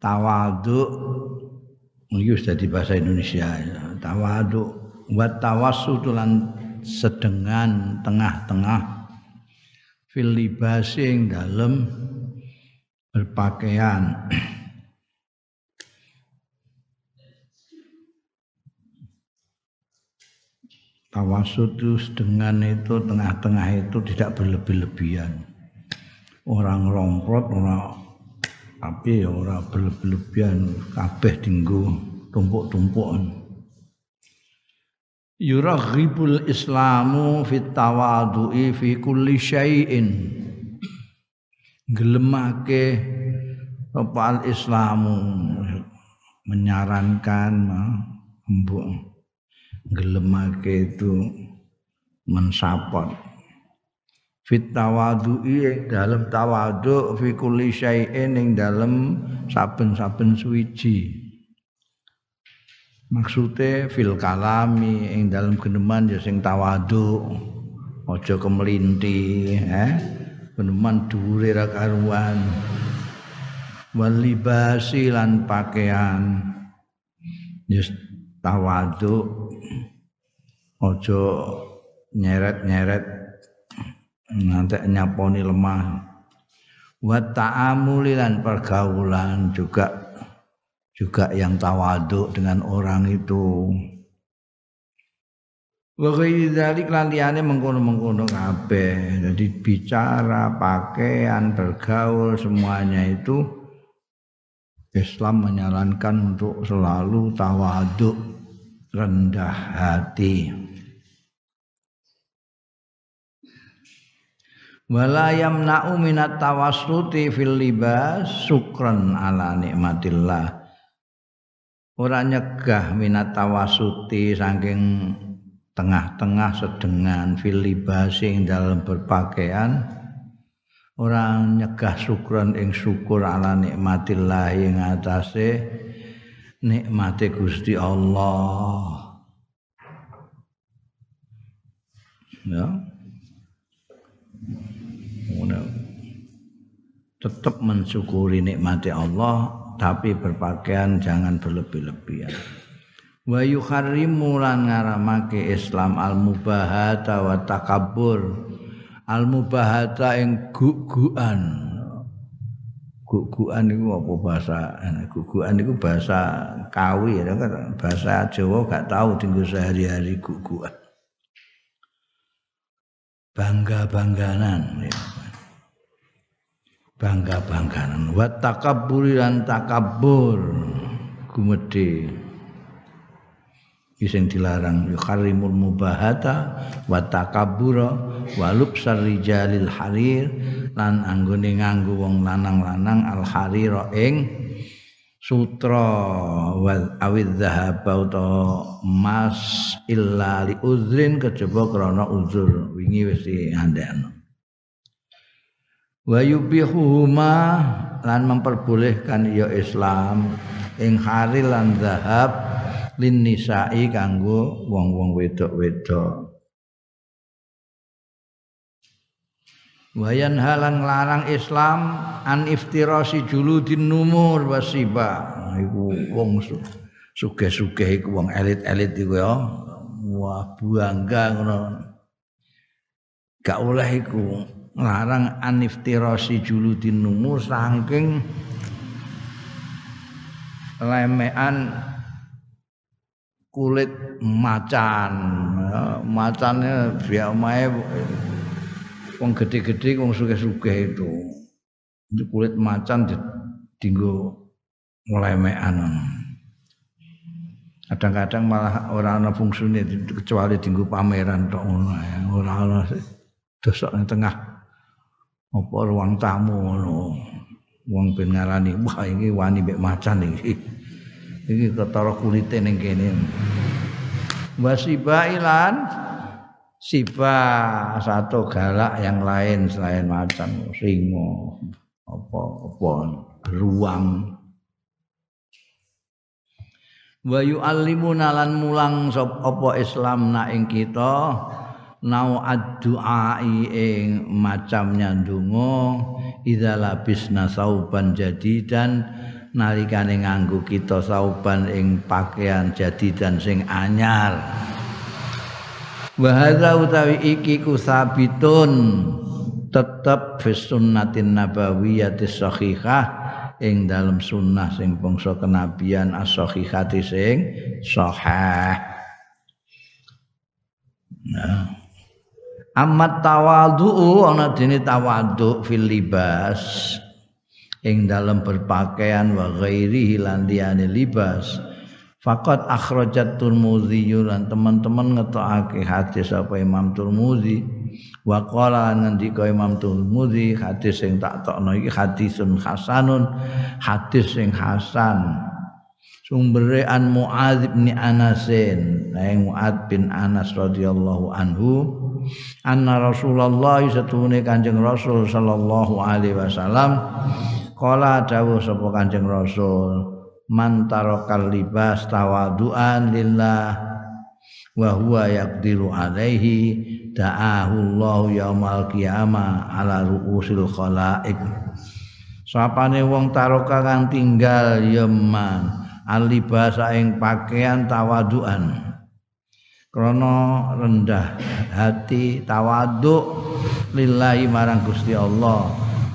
tawadu iki wis dadi bahasa Indonesia. Ya. tawadu wa tawassutulan sedengan tengah-tengah. Fil libasing dalam berpakaian. Tawasud itu sedengan itu tengah-tengah itu tidak berlebih-lebihan. Orang romprot orang tapi ya ora berlebihan kabeh dinggo tumpuk-tumpukan. Yuraghibul islamu fit tawadu'i fi kulli syai'in. Gelemake apa islamu menyarankan mbok gelemake itu mensapot fit tawadu'i dalam tawadu fi kulli syai'in ing dalam saben-saben suwiji. Maksude fil kalami ing dalam geneman ya sing tawadu. Aja kemelinti eh geneman dhuwure ra karuan. Wal libasi lan pakaian. Ya tawadu. Aja nyeret-nyeret nanti nyaponi lemah. Wa ta'amuli lan pergaulan juga juga yang tawaduk dengan orang itu. Wa dzalik lan liyane mengkono-mengkono kabeh. Jadi bicara pakaian bergaul semuanya itu Islam menyarankan untuk selalu tawaduk rendah hati wala yamna'u minat tawassuti fil libas syukran ala nikmatillah. Ora nyegah minat tawassuti saking tengah-tengah sedengan fil libas dalam berpakaian. Orang nyegah syukran ing syukur ala nikmatillah ing atase nikmate Gusti Allah. Ya tetap mensyukuri nikmati Allah tapi berpakaian jangan berlebih-lebihan. Wa yuharrimu lan ngaramake Islam al mubahata wa takabbur. Al mubahata ing guguan guguan itu apa bahasa guguan itu bahasa kawi ya kan? Bahasa Jawa gak tahu tinggal sehari-hari guguan bangga-bangganan ya bangga-bangganan. Wa takabbur lan takabbur. Gumedhe. Sing dilarang. Yukharimul mubahata wa takabbura wa lubsar rijalil harir. Lan anggone nganggo wong lanang-lanang al harira ing sutra. Wal awid zahaba utawa emas illa li uzrin kejaba krana uzur. Wingi wis diandekno wa yubihuhuma lan memperbolehkan ya Islam ing hari lan zahab lin nisa'i kanggo wong-wong wedok-wedok. Wayan halan larang Islam an iftirasi juludin numur wasiba iku wong sugih-sugih iku wong elit-elit iku ya. Wah bangga ngono. Gak oleh iku larang aniftirasi juludin numur saking lemean kulit macan. Macannya biar mae wong gede-gede wong suge-suge itu. Itu kulit macan dinggo ngelemean kadang-kadang malah orang ana fungsine kecuali dinggo pameran tok ngono ora ana dosok tengah apa ruang tamu ngono? Wong ben ngarani wah iki wani mek macan iki. Iki ketara kulite ning kene. Wasiba ilan. Siba satu galak yang lain selain macan singo apa apa ruang. Wa yu'allimuna lan mulang sop apa Islam na ing kita nau addu'ai ing macamnya ndonga idza labisna sauban jadidan nalikane nganggo kita sauban ing pakaian jadidan sing anyar wa utawi iki kusabitun tetep fi sunnatin nabawiyatis sahihah ing dalam sunnah sing bangsa kenabian as-sahihati sing sahih. Nah. Amat tawadhu ana dene tawadhu fil libas. Ing dalam berpakaian wa ghairihi lan libas. Fakat akhrajat Turmuzi lan teman-teman ngetokake hadis apa Imam Turmuzi. Wa qala ngendika Imam Tirmidzi hadis sing tak tokno iki hadisun hasanun hadis sing hasan. Sumbere an Muadz bin Anasin nang Muadz bin Anas radhiyallahu anhu anna Rasulullah satune Kanjeng Rasul sallallahu alaihi wasallam. Qala dawuh sapa Kanjeng Rasul man tarakal libas tawaduan lillah wa huwa yaqdiru alaihi da'ahu Allah yaumal qiyamah ala ruusil khalaik sapane wong taroka kang tinggal yeman alibasa ing pakaian tawaduan krana rendah hati tawaduk lillahi marang Gusti Allah.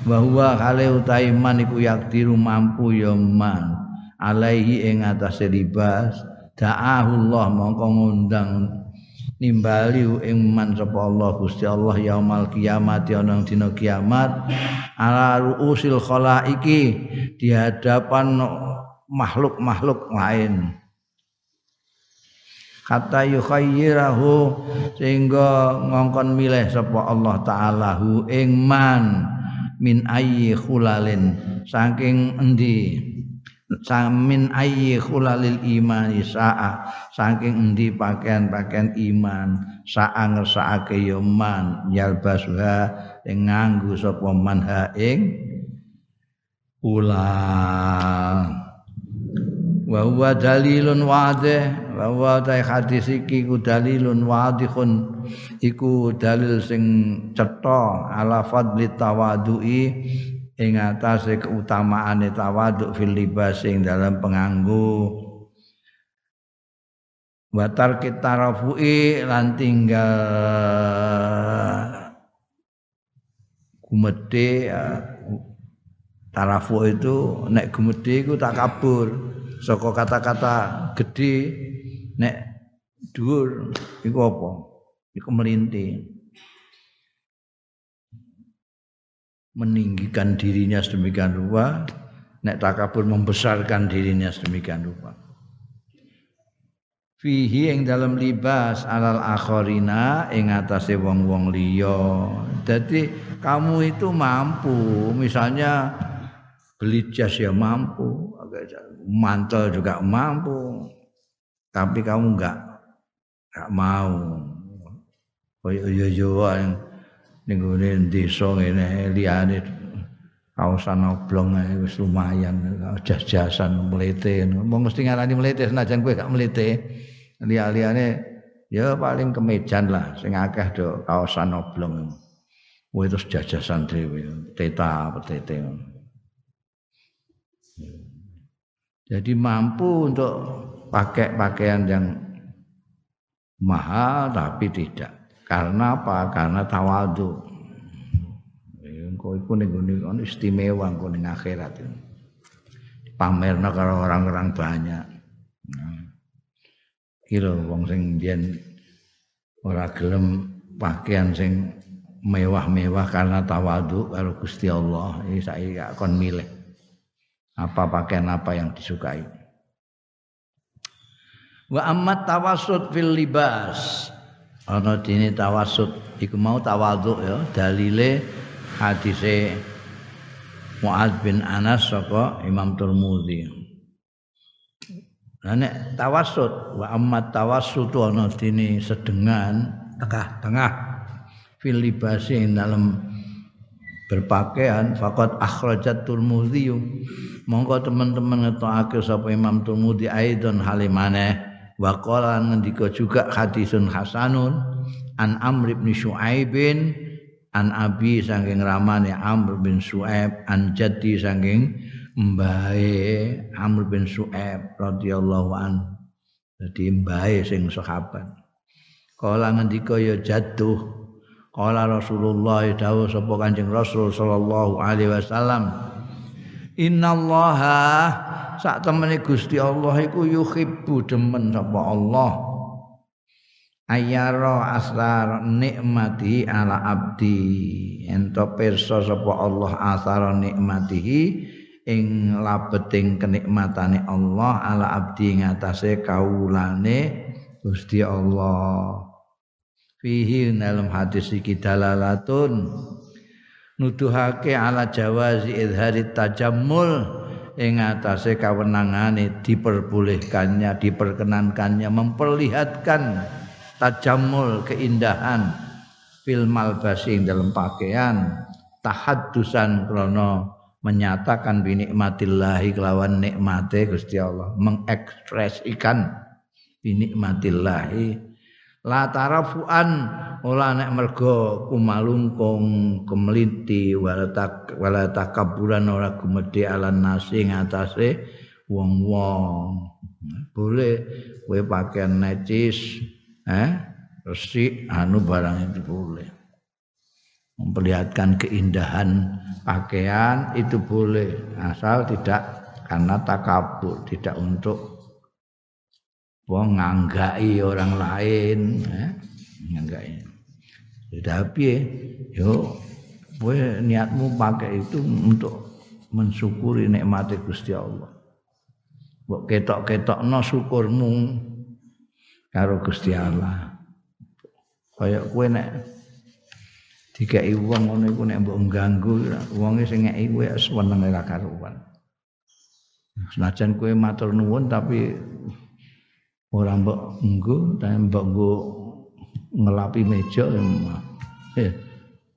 Bahwa kale utahe man iku yaktiru mampu yeman alaihi ing atase libas. Da'ahu Allah mongko ngundang nimbali ing man sapa Allah Gusti Allah yaumal kiamat ana dina kiamat. Ala ruusil khalaiki di hadapan makhluk-makhluk lain kata yukhayyirahu sehingga ngongkon milih sapa Allah taala hu ing man min ayyi khulalin. Saking endi? Samin ayyi khulalil imani sa'a. Saking endi pakaian-pakaian iman? Sa'a ngersakake ya man yalbasuha ing nganggo sapa man ha ing ula wa huwa dalilun wadih wa huwa ta hadis iki ku dalilun wadihun iku dalil sing cetha ala fadli tawadui ing atase keutamaane tawaduk fil libas ing dalam penganggu. Watar kita rafui lan tinggal gumede ya, tarafu itu nek gumede iku tak kabur. Saka kata-kata gede nek dhuwur iku apa? Iku melinting meninggikan dirinya sedemikian rupa nek takabur membesarkan dirinya sedemikian rupa. Fihi yang dalam libas alal akhorina ing atase wong-wong liya. Jadi kamu itu mampu misalnya beli jas ya mampu mantel juga mampu tapi kamu enggak enggak mau. Koyo yo yang ning gone desa ngene liyane kaosan oblong wis lumayan jas-jasan mlete mau mesti ngarani mlete senajan kowe gak mlete liya-liyane ya paling kemejan lah sing akeh do kaosan oblong. Kowe terus jajasan dhewe teta petete jadi mampu untuk pakai pakaian yang mahal tapi tidak karena apa? Karena tawadu. Engko iku ning gone istimewa engko ning akhirat. Pamerna karo orang-orang banyak. Nah. Kira wong sing biyen ora gelem pakaian sing mewah-mewah karena tawadu karo Gusti Allah. Iki saiki kon milih apa pakaian apa yang disukai. Wa ammat tawassut fil libas ana dene tawassut iku mau tawadhu ya dalile hadise Muad bin Anas saka Imam Tirmidzi. Nah nek tawassut wa amma tawassut ana dene sedengan tengah-tengah fil libasi dalam berpakaian faqat akhrajat Tirmidzi monggo teman-teman ngetokake sapa Imam Tirmidzi aidon halimane wa qala ngendika juga hadisun hasanun an Amr bin Syuaibin an Abi saking ramane Amr bin Syuaib an Jaddi saking mbae Amr bin Su'aib radhiyallahu an. Dadi mbae sing sahabat. Kala ngendika ya jatuh. Kala Rasulullah dawuh sapa Kanjeng Rasul sallallahu alaihi wasallam. Innallaha sak temene Gusti Allah iku yuhibbu demen sapa Allah. Ayara asrar nikmati ala abdi ento pirsa sapa Allah asara nikmatihi ing labeting kenikmatane Allah ala abdi ngatasé kaulane Gusti Allah fihi dalam hadis iki dalalatun. Nuduhake ala jawazi idhari tajammul ing atase kawenangane diperbolehkannya diperkenankannya memperlihatkan tajammul keindahan fil malbasi dalam pakaian. Tahaddusan krana menyatakan binikmatillahi kelawan nikmate Gusti Allah. Mengekspresikan binikmatillahi la tarafuan ora nek mergo kumalungkung kemeliti wala tak wala takaburan ora gumedhe nasi ngatasé wong-wong. Boleh kowe pakaian necis eh resik anu barang itu boleh. Memperlihatkan keindahan pakaian itu boleh asal tidak karena takabur tidak untuk wong nganggai orang lain eh, nganggai. Sudah yo kowe niatmu pakai itu untuk mensyukuri nikmat Gusti Allah. Mbok ketok-ketokno syukurmu karo Gusti Allah. Kaya kowe nek dikai wong ngono iku nek mbok ganggu wonge sing ngeki kowe seneng ora karuan. Senajan kowe matur nuwun tapi ora mbok nggo tapi mbok nggo ngelapi meja eh,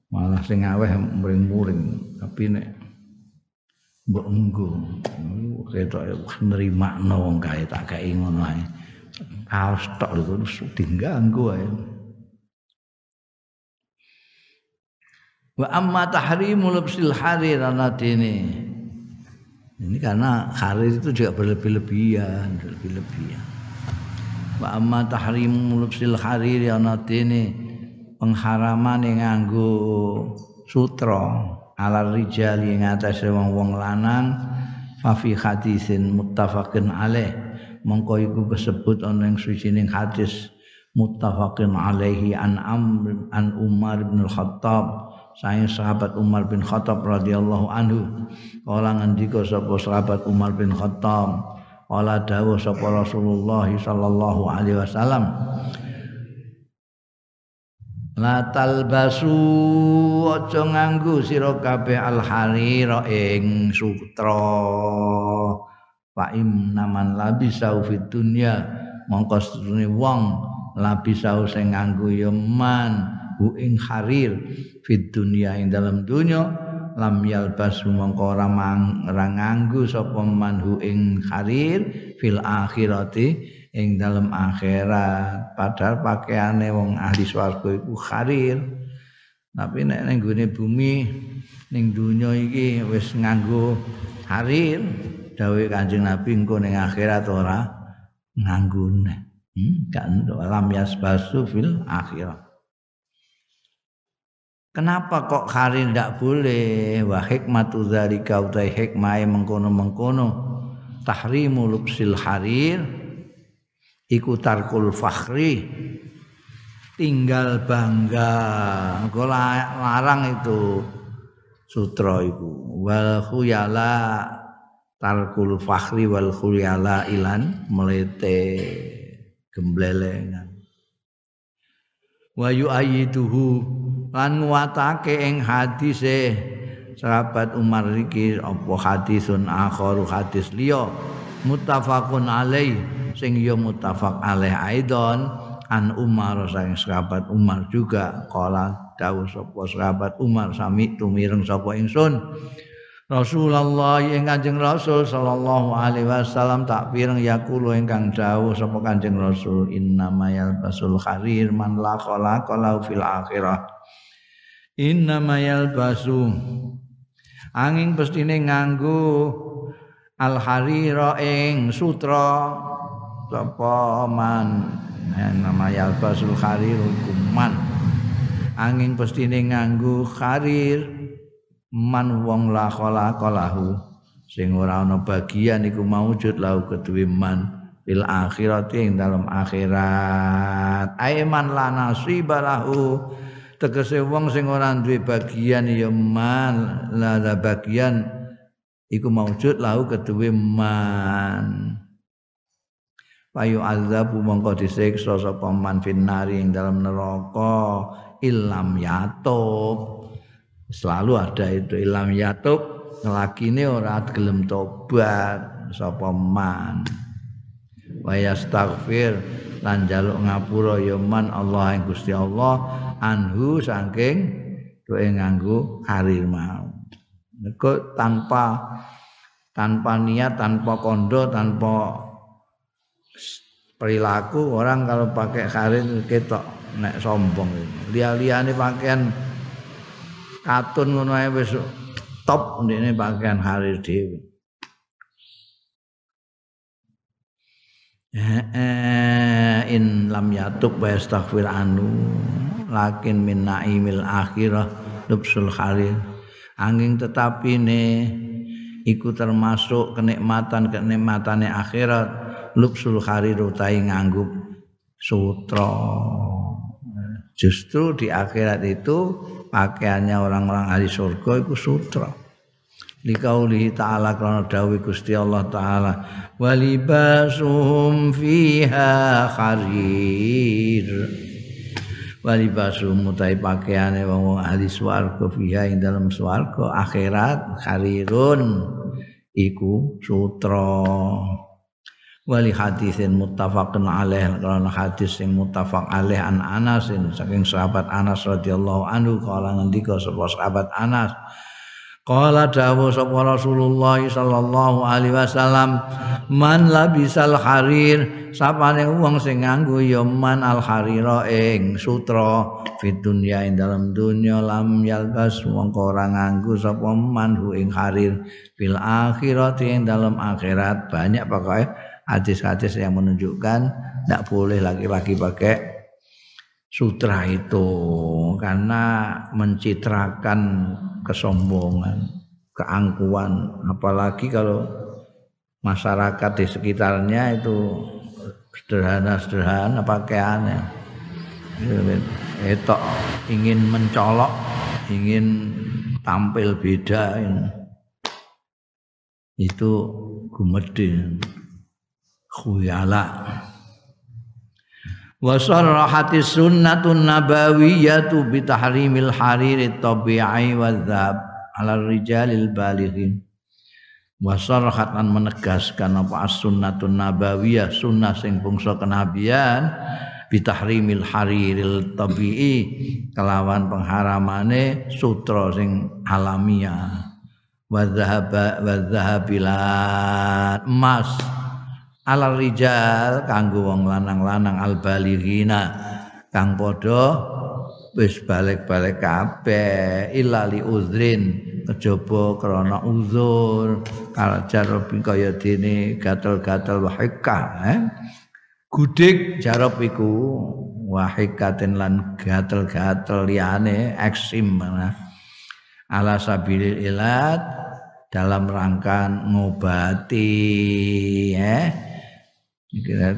malah sing aweh muring-muring tapi nek mbok nggo ketok nrimakno wong kae tak kei ngono ae kaos tok lho diganggu ae Wa amma tahrimu lubsil harir anadini. Ini karena harir itu juga berlebih-lebihan, berlebih-lebihan. Wa amma tahrimu lubsil harir anadini pengharaman yang nganggo sutra ala rijal yang atas wong-wong lanang fa fi hadisin muttafaqin alaih. Mongko iku kesebut ana ing sucining hadis muttafaqin alaihi an Amr an Umar bin Khattab. Saya sahabat Umar bin Khattab radhiyallahu anhu kala ngendika sapa sahabat Umar bin Khattab kala dawuh sapa Rasulullah sallallahu alaihi wasallam La talbasu aja nganggo sira kabeh al harira ing sutra. Fa naman labisa fid dunya. Mongko sedune wong labisa sing nganggo ya man hu ing harir fid dunya ing dalam dunya lam yalbas mongko ora nganggo sapa manhu ing harir fil akhirati ing dalam akhirat. Padahal pakaiane wong ahli swarga iku harir tapi nek ning gone bumi ning dunya iki wis nganggo harir dawuh Kanjeng Nabi engko ning akhirat ora nganggo hmm? kan lam yasbasu fil akhirat Kenapa kok hari ndak boleh? Wa hikmatu dzalika utai hikmah mengkono-mengkono. Tahrimu lubsil harir iku tarkul fakhri tinggal bangga. Engko larang itu sutra iku. Wal khuyala tarkul fakhri wal khuyala ilan melete gemblelengan. Wa yu'ayyiduhu lan nguatake ing hadise. Sahabat Umar iki apa hadisun akharu hadis liya? Muttafaqun alaih. Sing ya muttafaq alaih aidon. An Umar sang sahabat Umar juga. Kala dawuh sapa sahabat Umar? Sami tumireng sapa ingsun? Rasulullah ing Kanjeng Rasul sallallahu alaihi wasallam tak pireng yaqulu ingkang dawuh sapa Kanjeng Rasul innama yalbasul kharir man la khalaqa fil akhirah innama yalbasu angin pestine nganggo al harira ing sutra. Sapa man? Nama yalbasul kharir kuman. Angin pestine nganggo kharir man wong la khalaqa lahu. Sing ora ana bagian iku maujud lahu kedue man. Fil akhirati ing dalam akhirat. Aiman la nasiba lahu tegese wong sing ora duwe bagian ya man la bagian iku maujud lahu kedue man. Payu azabu mongko disiksa sapa man finnari ing dalam neraka ilam yatub. Selalu ada itu ilam yatub ini ora gelem tobat sapa man. Wa yastaghfir lan jaluk ngapura ya man Allah yang Gusti Allah anhu saking kowe nganggo karir mau Nego tanpa tanpa niat tanpa kondo tanpa perilaku orang kalau pakai karir ketok nek sombong liya-liyane pakaian katun ngono ae wis top ndekne pakaian harir dhewe. In lam yatub wa yastaghfir anu lakin min naimil akhirah lubsul harir angin tetapi ne iku termasuk kenikmatan kenikmatane akhirat lubsul harir utai nganggup sutra. Justru di akhirat itu pakaiannya orang-orang ahli surga itu sutra liqaulihi ta'ala karena dawi Gusti Allah taala walibasum fiha kharir. Walibasum mutai pakaiane wong ahli swarga fiha ing dalam swarga akhirat kharirun iku sutra. Wali hadisin muttafaqun alaih karena hadis sing muttafaq alaih an Anas saking sahabat Anas radhiyallahu anhu kala ngendika sapa sahabat Anas Qala dawu sapa Rasulullah sallallahu alaihi wasallam man labisal harir? Sapane wong sing nganggo ya man al harira ing sutra fit dunya ing dalam dunya lam yalbas mongko ora nganggo sapa man hu ing harir. Fil akhirati ing dalam akhirat. Banyak pokoknya hadis-hadis yang menunjukkan tidak boleh laki-laki pakai sutra itu karena mencitrakan kesombongan, keangkuhan, apalagi kalau masyarakat di sekitarnya itu sederhana-sederhana pakaiannya. Itu ingin mencolok, ingin tampil beda. Itu gumedin khuyala wa sarahati sunnatun nabawiyatu bi tahrimil hariri tabi'i wa dzab ala rijalil balighin. Wa sarahatan menegaskan apa as-sunnatun nabawiyah sunnah sing bangsa kenabian bitahrimil hariril tabi'i kelawan pengharamane sutra sing alamiah. Wa dhahaba wa dhahabilat emas alal rijal kanggo wong lanang-lanang al balighina kang padha wis balik-balik kabeh ilali uzrin kejaba krana uzur kalajar kaya dene gatel-gatel wahika eh? Gudik jarop iku wahikaten lan gatel-gatel liyane eksim mana? Ala sabilil ilat dalam rangka ngobati eh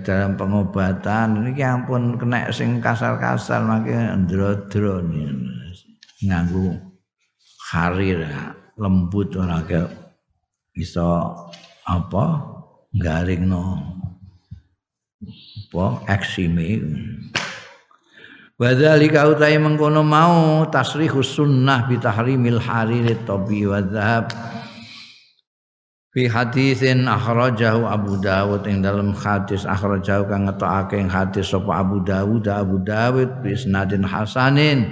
dalam pengobatan ini yang pun kena sing kasar-kasar makin ndrodro nganggu harir lembut ora iso apa garing no apa eksime. Wadali kau mengkono mau tasrihus sunnah bitahrimil hariri tobi wadhab fi hadisin akhrajahu Abu Dawud ing dalam hadis akhrajahu kang ngetokake ing hadis sapa Abu Dawud Abu Dawud bi isnadin hasanin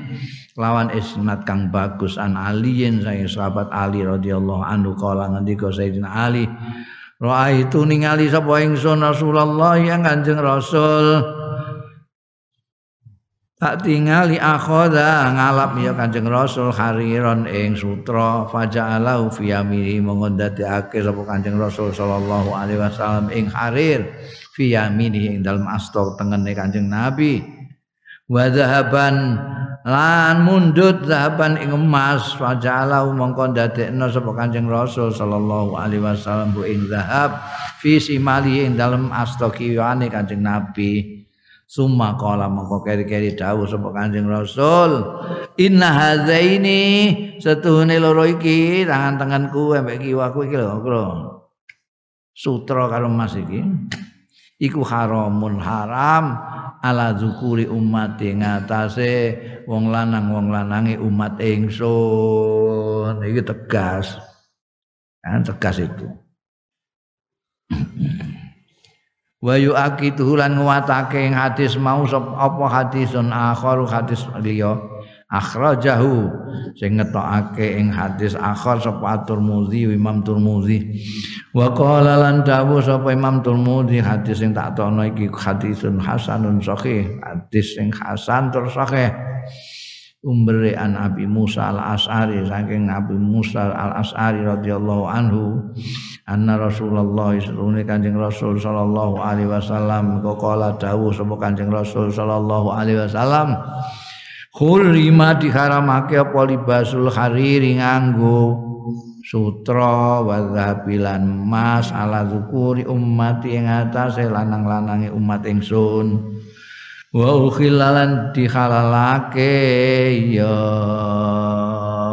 lawan isnad kang bagus an aliyin saya sahabat Ali radhiyallahu anhu kala ngendika Sayyidina Ali Roa itu ningali sapa ingsun Rasulullah yang Kanjeng Rasul tak tingali akhoda ngalap ya kanjeng rasul hariron ing sutra. Faja'alahu fi yamini mongondati akhir sapa kanjeng rasul sallallahu alaihi wasallam ing harir. Fi yamini ing dalem asta tengene kanjeng nabi. Wa zahaban lan mundut zahaban ing emas. Faja'alahu mongko ndadekno sapa kanjeng rasul sallallahu alaihi wasallam bu ing zahab. Fi simali ing dalem asta kiwane kanjeng nabi Summa qala mongko keri-keri dawuh sapa Kanjeng Rasul, "Inna hadzaini setuhune loro iki tangan-tanganku ambek kiwaku iki lho, Bro. Sutra karo Mas iki iku haramun haram ala zukuri umat ngatasé wong lanang wong lanange umat ingsun. Iki tegas. Kan tegas itu. wa yu'aqidu lan nguwatake ing hadis mau apa hadisun akhar hadis liya. Akhrajahu sing ngetokake ing hadis akhar sapa Tirmidzi Imam Tirmidzi wa qala lan dawu sapa Imam Tirmidzi hadis sing tak tono iki hadisun hasanun sahih hadis sing hasan terus sahih umbere an Abi Musa al As'ari saking Nabi Musa al As'ari radhiyallahu anhu anna Rasulullah sallallahu Kanjeng Rasul sallallahu alaihi wasallam qala dawuh sapa Kanjeng Rasul sallallahu alaihi wasallam Khurima diharamake apa libasul hariri nganggo sutra wa zabilan mas ala zukuri ummati ing atase lanang-lanange umat ingsun wa ukhilalan dihalalake ya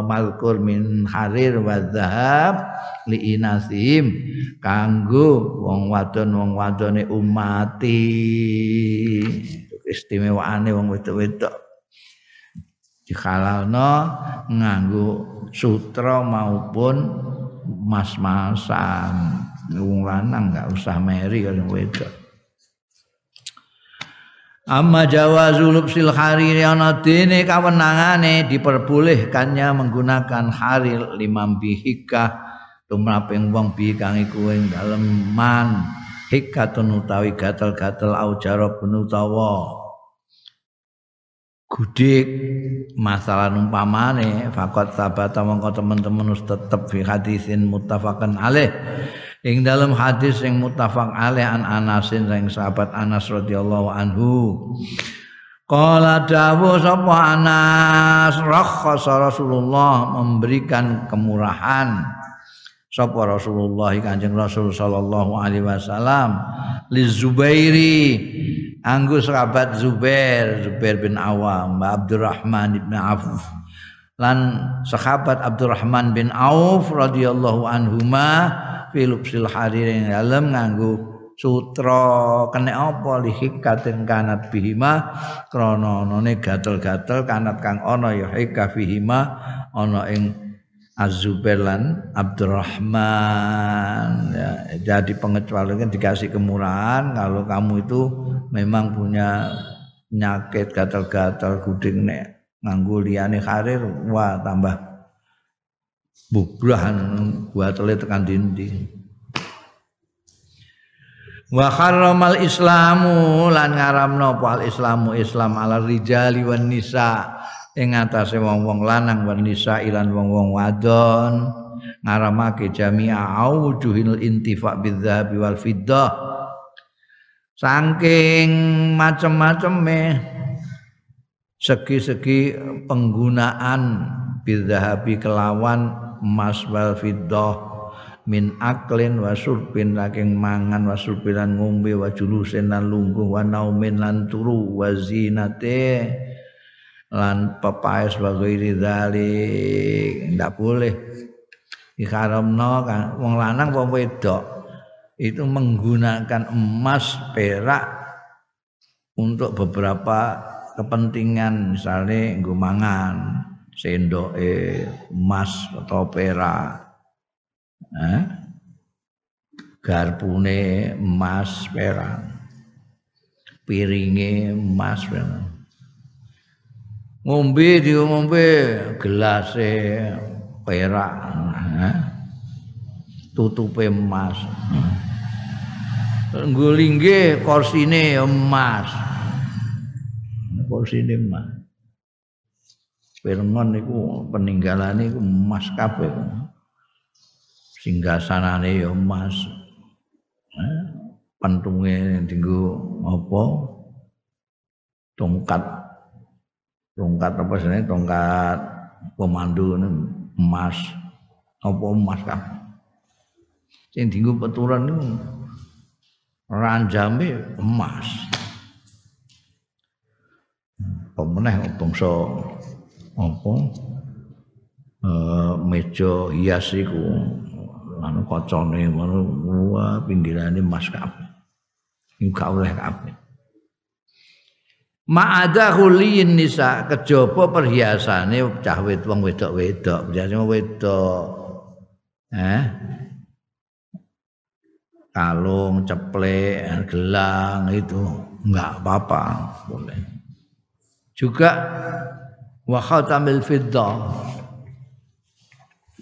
malkur min harir wa zahab li inasim. Kanggo wong wadon wong wadone umati. Istimewaane wong wedok-wedok. Dihalalno nganggo sutra maupun mas-masan. Wong lanang enggak usah meri kalau wedok Amma jawazul lubsil hariri ana dene kawenangane diperbolehkannya menggunakan harir limam bihika tumraping wong bi kang iku ing dalem man. Hikatun utawi gatel-gatel aujara utawa. Gudik masalah umpamane fakot sabata mongko teman-teman tetep fi hadisin muttafaqan alaih ing dalam hadis yang muttafaq alaih an Anasin sang sahabat Anas radhiyallahu anhu Qala dawu sapa Anas rakhasa Rasulullah memberikan kemurahan sapa Rasulullah Kanjeng Rasul sallallahu alaihi wasallam li Zubairi anggo sahabat Zubair Zubair bin Awam Abdurrahman bin Auf lan sahabat Abdurrahman bin Auf radhiyallahu anhuma filupsil harir yang dalam nganggo sutra. Kene apa li hikatin kanat bihima? Krana none gatel-gatel kanat kang ana ya hika bihima. Ana ing Azubair lan Abdurrahman. Ya, jadi pengecualian dikasih kemurahan. Kalau kamu itu memang punya penyakit gatal-gatal guding nek nganggo liyane karir wah tambah bubrahan buatele tekan dinding. Wa harramal islamu lan ngaramno apa islamu islam ala rijali wan nisa. Ing atase wong-wong lanang wan nisa ilan wong-wong wadon. Ngaramake jami'a aujuhil intifa bidzahabi wal fiddah. Saking macem-maceme segi-segi penggunaan bidzahabi kelawan emas wal fiddah min aklin wa surbin saking mangan wa surbilan ngombe wa julusin lan lungguh wa naumin lan turu wa zinate lan pepaes wa ghairi dzalik ndak boleh. Diharamno kan. Wong lanang wong wedok itu menggunakan emas perak untuk beberapa kepentingan misalnya nggo mangan sendoke emas atau perak. Eh? garpune emas perak. Piringe emas perak. Ngombe dia ngombe. Gelase perak. Eh? tutupe emas. Nggulingge korsine emas. Kursine emas. Pirngon niku peninggalane iku emas kabeh. Singgasanane ya emas. Eh, pentunge dinggo apa? Tongkat tongkat apa jenenge tongkat pemandu emas apa emas kabeh. Sing dinggo peturan niku ranjame emas. pemeneh bangsa apa? Eh meja hias iku anu kacane ngono wah pinggirane mas kabeh. Iku gak oleh kabeh. Ma'ada huliyin nisa kejaba perhiasane cah wit wong wedok-wedok. Biasane wedok. Eh? Kalung ceplek gelang itu. Enggak apa-apa boleh. Juga wa khatamil fiddah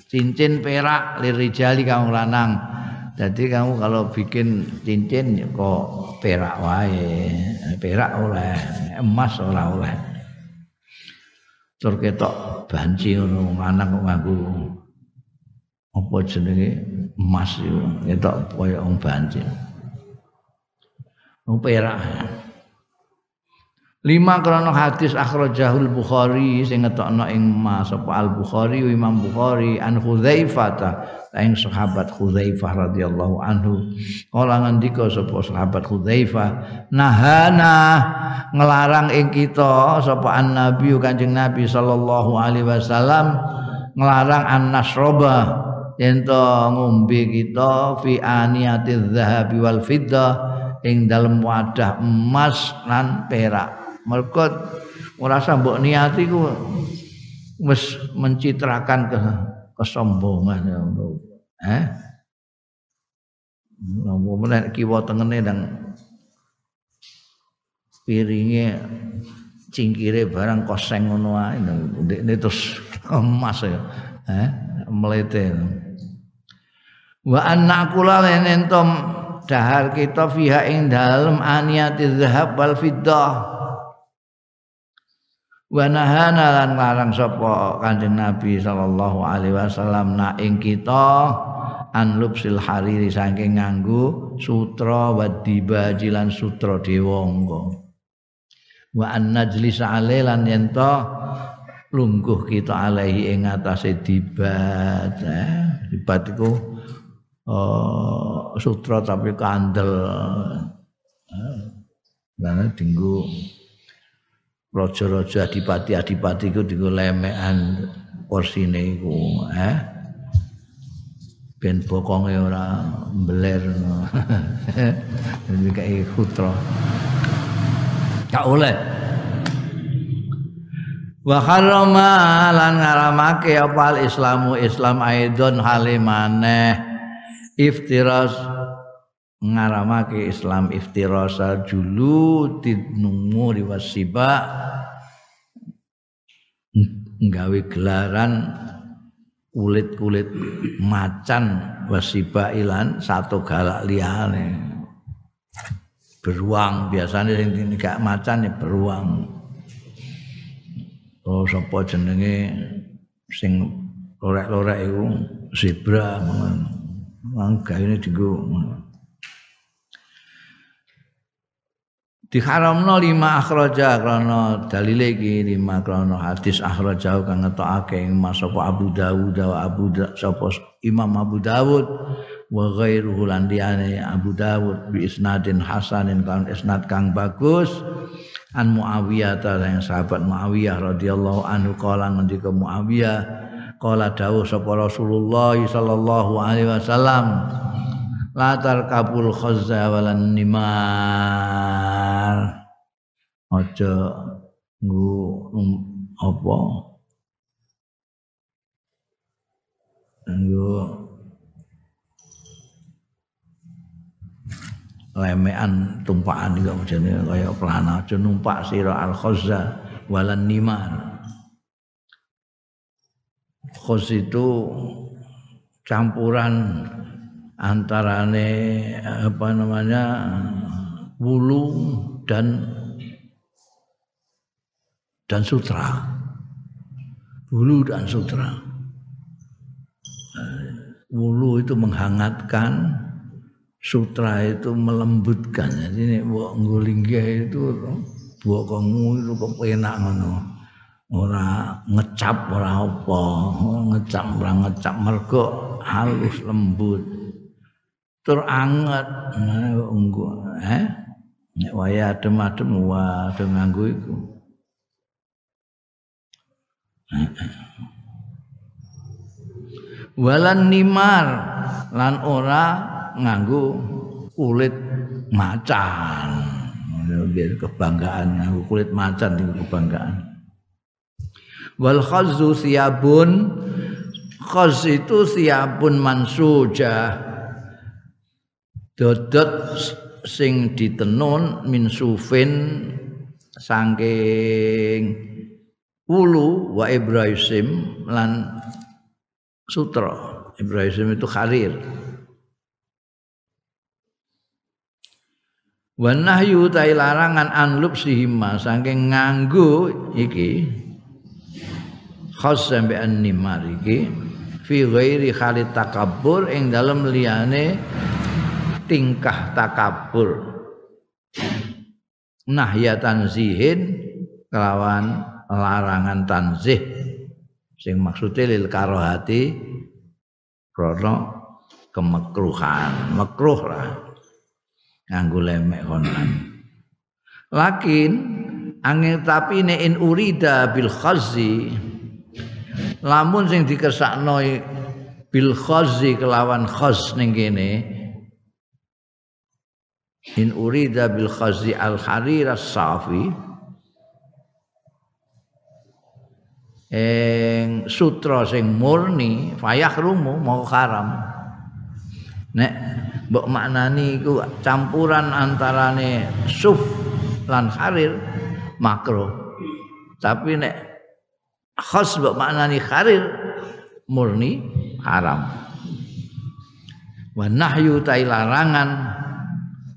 cincin perak lirijali kamu lanang. Jadi kamu kalau bikin cincin kok perak wae. Perak oleh emas ora oleh. Tur ketok banci ngono lanang kok nganggo apa jenenge? Emas yo ketok koyo banci. Perak lima krono hadis akhrajahul Bukhari sing ngetokno ing Mas apa Al Bukhari Imam Bukhari an Hudzaifah ta ing sahabat Hudzaifah radhiyallahu anhu. Kala ngendika sapa sahabat Hudzaifah nahana ngelarang ing kita sapa an Nabi Kanjeng Nabi sallallahu alaihi wasallam ngelarang an nasroba yen ngombe kita fi aniyatiz zahabi wal fiddah ing dalam wadah emas lan perak mergo ora mbok niati ku wis mencitrakan ke kesombongan ya eh? Nopo meneh kiwa tengene dan piringe cingkire barang koseng ngono ae ndekne terus emas ya. Eh? Mlete. Wa anna kula entom dahar kita fiha ing dalem aniyati zahab wal fiddah wa nahana lan larang sapa Kanjeng Nabi sallallahu alaihi wasallam na ing kita an lubsil hariri saking nganggo sutra wa dibaji lan sutra dewangga wa an najlis lan yen lungguh kita alaihi ing atase dibat eh. dibat iku uh, sutra tapi kandel eh. Nah, dinggo raja-raja adipati-adipati iku dienggo lemekan porsine iku eh ben bokonge ora iki kae putra. Gak oleh wa harama lan ngaramake apa islamu islam aidon halimane iftiras ngaramake Islam iftirasa julu tinumuri wasiba nggawe gelaran kulit-kulit macan wasiba ilan satu galak liyane. Beruang biasanya sing gak macan ya beruang. Oh sapa jenenge sing lorek-lorek iku? Zebra ngono. Gawe dienggo diharamno lima akhraja krana dalil iki lima krana hadis akhraja kang ngetokake ing Mas Abu Dawud wa Abu sapa Imam Abu Dawud wa ghairuhu lan Abu Dawud bi isnadin hasanin kan isnad kang bagus. An Muawiyah ta yang sahabat Muawiyah radhiyallahu anhu kala ngendika Muawiyah kala dawuh sapa Rasulullah sallallahu alaihi wasallam latar kabul khazza walan nimar. Aja nggo um, apa? Nggo lemean tumpakan juga macamnya kayak pelana. Aja numpak sira al khazza walan niman khaz itu campuran antarane apa namanya wulu dan dan sutra. Wulu dan sutra. Wulu itu menghangatkan sutra itu melembutkan. Jadi ini buat ngulinggih itu kamu itu kepenak ngono. Ora ngecap ora apa. Ngecap ora ngecap. Mergo halus lembut tur anget unggu eh? Nek waya adem-adem wah adem nganggo iku. Walan nimar lan ora nganggo kulit macan. Biar kebanggaan nganggo kulit macan itu kebanggaan. Wal khazzu siabun khaz itu siabun mansuja dodot sing ditenun min sufin saking ulu wa ibrahim lan sutra. Ibrahim itu kharir. Wa nahyu larangan anlub sihima saking nganggo iki. Khas sampai nimar iki. Fi ghairi khalid takabbur ing dalam liyane tingkah takabur. Nahya tanzihin kelawan larangan tanzih. Sing maksudnya lil karohati krono kemekruhan. Makruh lah. Nganggo lemek konan lakin angin tapi ne in urida bil khazi lamun sing dikersakno bil khazi kelawan khaz ning kene in urida bil khazi al harir safi eng sutra sing murni fayah rumu mau haram. Nek mbok maknani iku campuran antarane suf lan harir makro. Tapi nek khas mbok maknani kharir murni haram. Wa nahyu ta larangan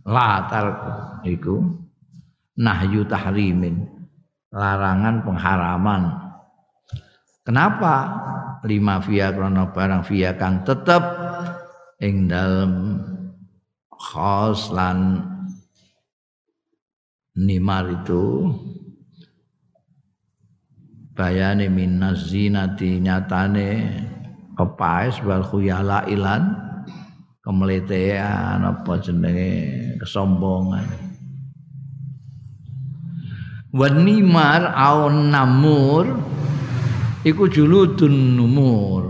la tarku iku nahyu tahrimin larangan pengharaman. Kenapa lima via krono barang via kang tetep ing dalem khos lan nimar itu? Bayane minas zinati nyatane kepaes wal khuyala ilan kemeletean apa jenenge? Kesombongan. Wanimar aun namur iku juludun numur.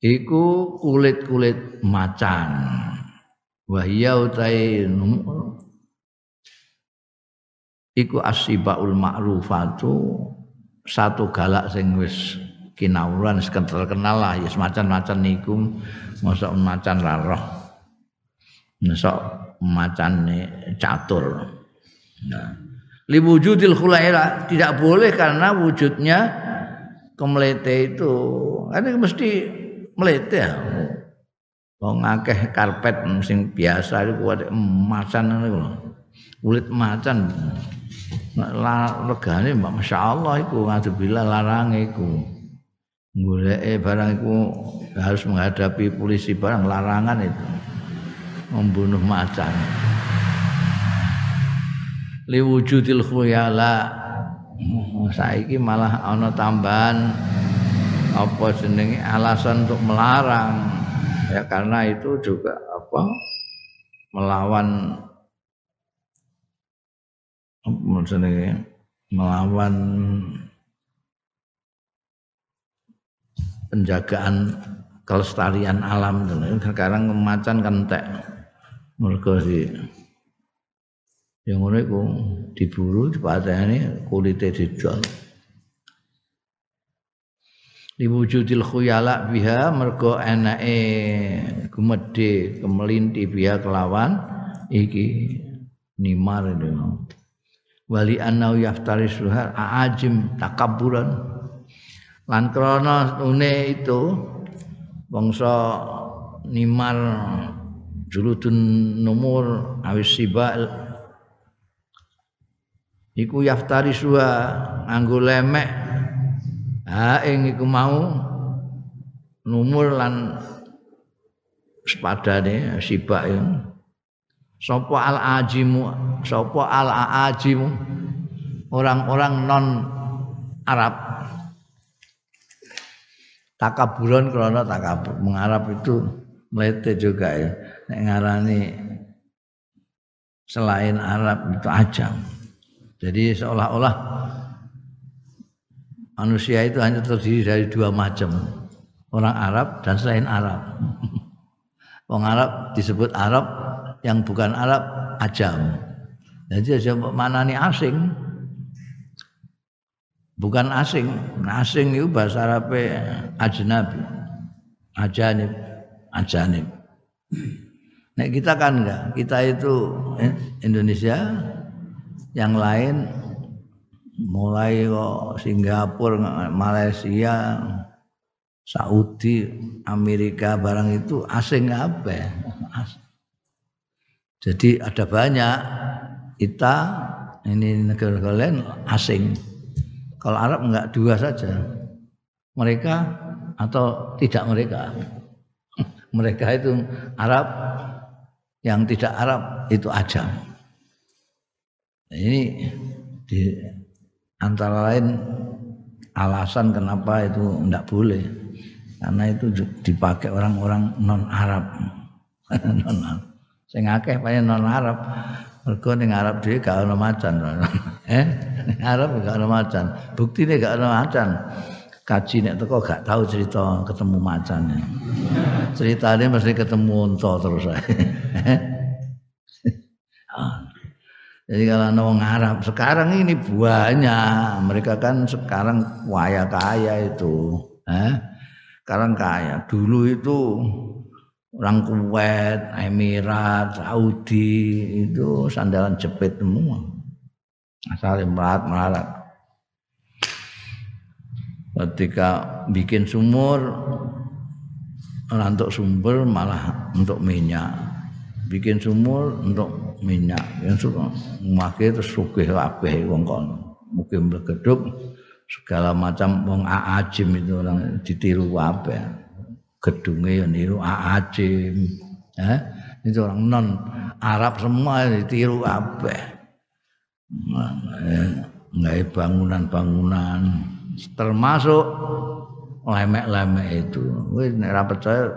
Iku kulit-kulit macan. Wahya utai numur. Iku asibaul ma'rufatu satu galak sing wis kinauran wis terkenal lah ya semacam-macam niku. Mosok macan ra roh. Mosok macane catur. Nah. Liwujudil khulaira tidak boleh karena wujudnya kemelete itu. Ini mesti melete ya. Wong akeh karpet sing biasa iku macan niku kulit macan. Regane mbak Masya Allah iku ngadubillah larang iku goleke barang iku harus menghadapi polisi barang larangan itu. Membunuh macan. Liwujudil khuyala. Saiki malah ana tambahan apa jenenge alasan untuk melarang. Ya karena itu juga apa melawan jenenge melawan penjagaan kelestarian alam sekarang macan kan entek mergo si Yang ngono iku diburu dipateni kulite didol. Diwujudil khuyala biha mergo enake gumedhe kemelinti biha kelawan iki nimar itu. Wali annau yaftari suhar aajim takabburan. Lan krana une itu bangsa nimar juludun numur awis sibal iku yaftari suha nganggo lemek. Ha ing iku mau numur lan sepadane sibak ya. Sapa al ajimu sapa al ajimu orang-orang non Arab takaburon krana takabur mengarab itu melete juga ya nek ngarani selain Arab itu ajam jadi seolah-olah manusia itu hanya terdiri dari dua macam. Orang Arab dan selain Arab. Orang Arab disebut Arab, yang bukan Arab ajam. Jadi aja mana nih asing. Bukan asing. Asing itu bahasa Arab ajnabi. Ajanib. Ajanib. Nah kita kan enggak. Kita itu eh, Indonesia yang lain mulai kok Singapura, Malaysia, Saudi, Amerika barang itu asing apa? Jadi ada banyak kita ini negara-negara lain asing. Kalau Arab enggak dua saja. Mereka atau tidak mereka. mereka itu Arab yang tidak Arab itu ajam. Ini di antara lain alasan kenapa itu tidak boleh karena itu dipakai orang-orang non Arab non Arab sing akeh paling non Arab mergo ning Arab dhewe gak ono macan. Eh? Arab gak ono macan. Buktine gak ono macan. Kaji nek teko gak tahu cerita ketemu macan ceritanya mesti ketemu unta terus Jadi kalau orang Arab sekarang ini banyak, mereka kan sekarang kaya kaya itu, eh? sekarang kaya. Dulu itu orang Kuwait, Emirat, Saudi itu sandalan jepit semua, asal merat. Ketika bikin sumur, untuk sumber malah untuk minyak, bikin sumur untuk minyak. Yang suka memakai terus sugih kabeh wong kono mungkin bergeduk segala macam wong aajim itu orang ditiru kabeh gedungnya yang niru aajim. Eh? itu orang non Arab semua ditiru kabeh. Nggak bangunan-bangunan. Termasuk lemek-lemek itu. Wis nek percaya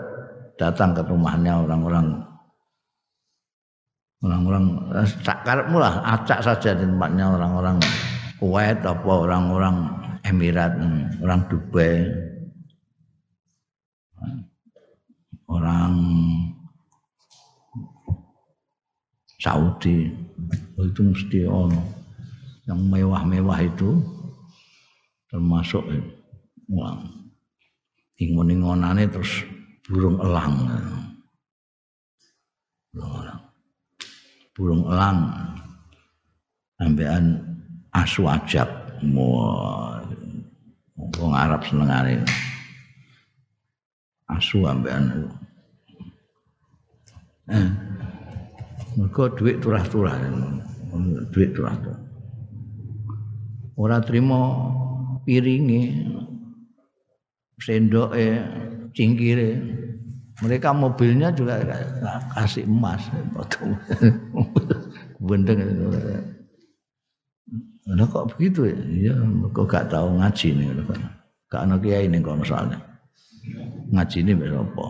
datang ke rumahnya orang-orang. Orang-orang tak karepmu lah acak saja di tempatnya orang-orang Kuwait apa orang-orang Emirat orang Dubai orang Saudi itu mesti ono yang mewah-mewah itu termasuk uang. Ingon-ingonane terus burung elang. Burung elang. Burung elang. Ambekan asu ajab wong Arab senengane asu ambekan eh mergo dhuwit turah-turah dhuwit turah-turah ora trimo piringe sendoke cingkire mereka mobilnya juga kasih emas bendeng Nah kok begitu ya? Iya, kok gak tahu ngaji nih. Gak ada kiai nih kalau misalnya. Ngaji ini berapa?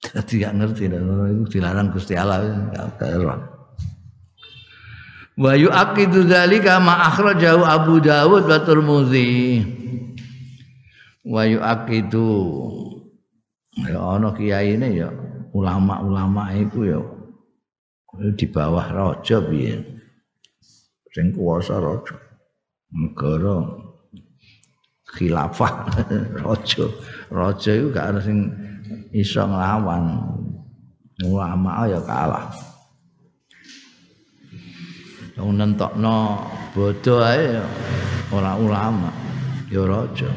Jadi gak ngerti dan itu dilarang Gusti Allah gak keron. Wa yu'aqidu dzalika ma akhrajahu Abu Dawud wa Tirmidzi. Wa yu'aqidu ya ana ini ya ulama-ulama itu ya di bawah raja piye sing kuwasa raja negara khilafah. Raja raja itu gak ada sing iso nglawan ulama ya kalah. Wong nentokno bodoh ae ora ulama ya raja.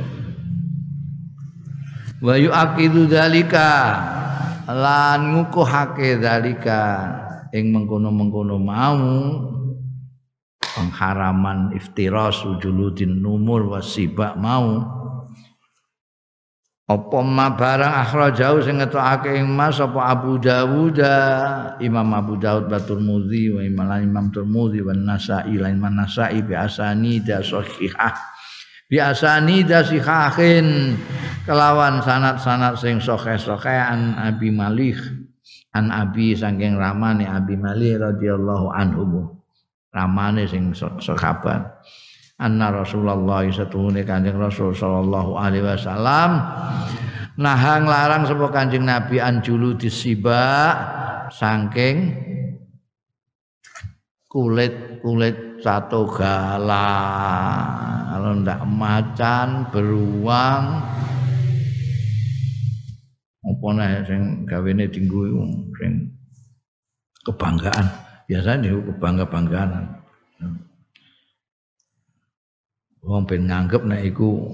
Wa yu'aqidu dzalika lan ngukuhake dzalika. Ing mengkono-mengkono mau pengharaman iftiras juludin numur wasibak mau. Apa ma barang akhrajau sing ngetokake ing Mas apa Abu Dawud Imam Abu Dawud Batul Mudzi wa Imam Imam Turmudzi wa Nasa'i lan Imam Nasa'i bi asani da sahihah. Bi asani da sihahin kelawan sanad-sanad sing sahih-sahih an Abi Malik an Abi saking ramane Abi Mali radhiyallahu anhu ramane sing sahabat anna Rasulullah satuhune Kanjeng Rasul sallallahu alaihi wasallam. Nahang larang sapa Kanjeng Nabi anjulu disiba saking kulit-kulit satu gala kalau ndak macan beruang. Apa nih sing gawene dinggo kebanggaan biasanya itu kebangga banggaan wong ben nganggep nek iku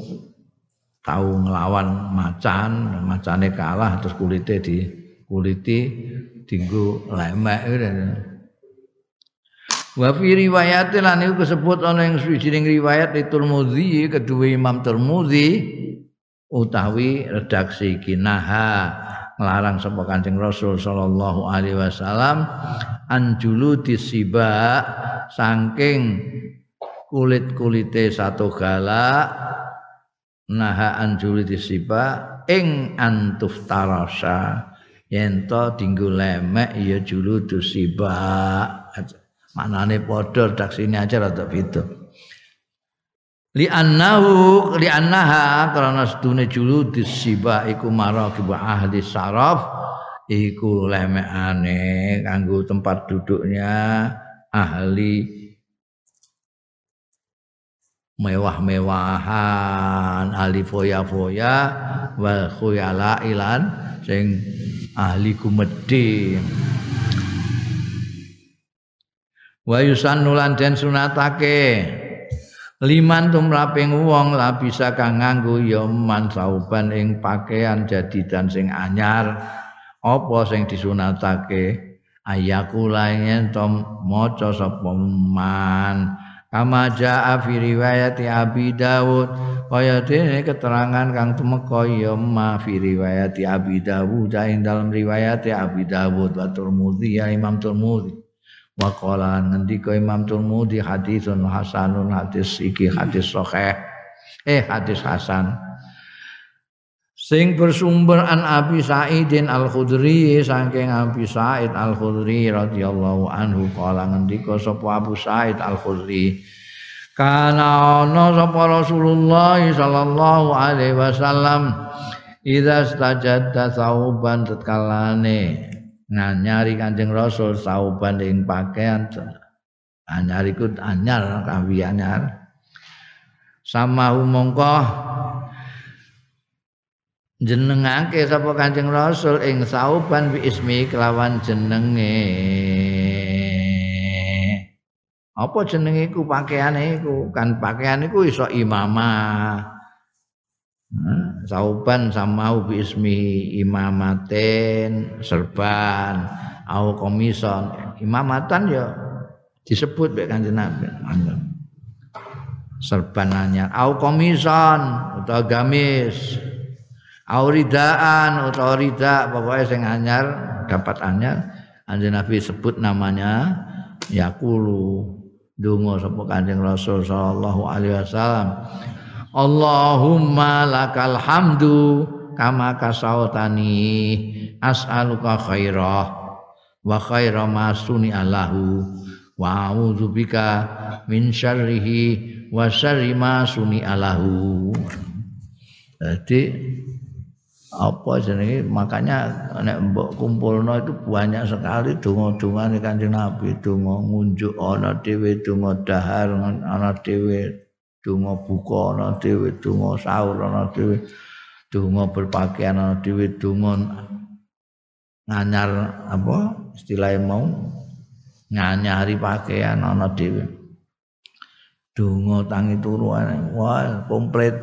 tahu ngelawan macan macane kalah terus kulite di kuliti dinggo lemek Wa fi riwayat lan iku disebut ana ing suwijining riwayat di Tirmidzi kedua Imam Tirmidzi utawi redaksi kinaha nglarang sapa Kanjeng Rasul sallallahu alaihi wasallam anjulu disiba saking kulit-kulite satu gala naha anjulu disiba ing antuf tarasa yen to dinggo lemek ya julu disiba maknane padha redaksine aja rada beda li annahu li annaha karena sedune julu disiba iku maraqib ahli saraf iku lemekane kanggo tempat duduknya ahli mewah-mewahan ahli foya-foya wal khuyala ilan sing ahli kumedhe wa yusannulan den sunatake liman tumraping wong la bisa kang nganggo ya man sauban ing pakaian dan sing anyar. Apa sing disunatake? Ayakula yen to maca sapa man? Kama jaa fi riwayat Abi Dawud. Kaya dene keterangan kang tumeka ya ma fi riwayat Abi Dawud. Dalam riwayat Abi Dawud wa Tirmidzi ya Imam Tirmidzi wa qala ngendika Imam Tirmidzi hadisun hasanun hadis iki hadis sahih. Eh hadis hasan. Sing bersumber an Abi Sa'idin Al-Khudri saking Abi Sa'id Al-Khudri radhiyallahu anhu qala ngendika sapa Abu Sa'id Al-Khudri kana ana sapa Rasulullah sallallahu alaihi wasallam idza stajadda sauban tetkalane nganyari Kanjeng Rasul sauban ing pakaian anyar iku anyar kawi anyar sama mongko jenengake sapa Kanjeng Rasul ing sauban bi ismi kelawan jenenge. Apa jenenge iku pakaiane iku? Kan pakaian iku iso imamah sauban sama bi ismi imamaten serban au komison. Imamatan ya disebut baik kanjeng Nabi. Serban anyar. Au komison utawa gamis. Au ridaan utawa rida pokoknya sing anyar dapat anyar. Kanjeng Nabi sebut namanya yakulu. Donga sapa kanjeng Rasul sallallahu alaihi wasallam Allahumma lakal hamdu kama kasautani. As'aluka khairah wa khaira ma suni alahu wa a'udzubika min syarrihi wa syarri ma suni alahu jadi apa jenenge? Makanya nek mbok kumpulno itu banyak sekali donga-dongane Kanjeng Nabi donga ngunjuk ana dhewe donga dahar ana dhewe donga buka ana dhewe donga sahur ana dhewe donga berpakaian ana dhewe donga nganyar apa istilahnya mau nganyari pakaian ana dhewe. Donga tangi turu wah komplit.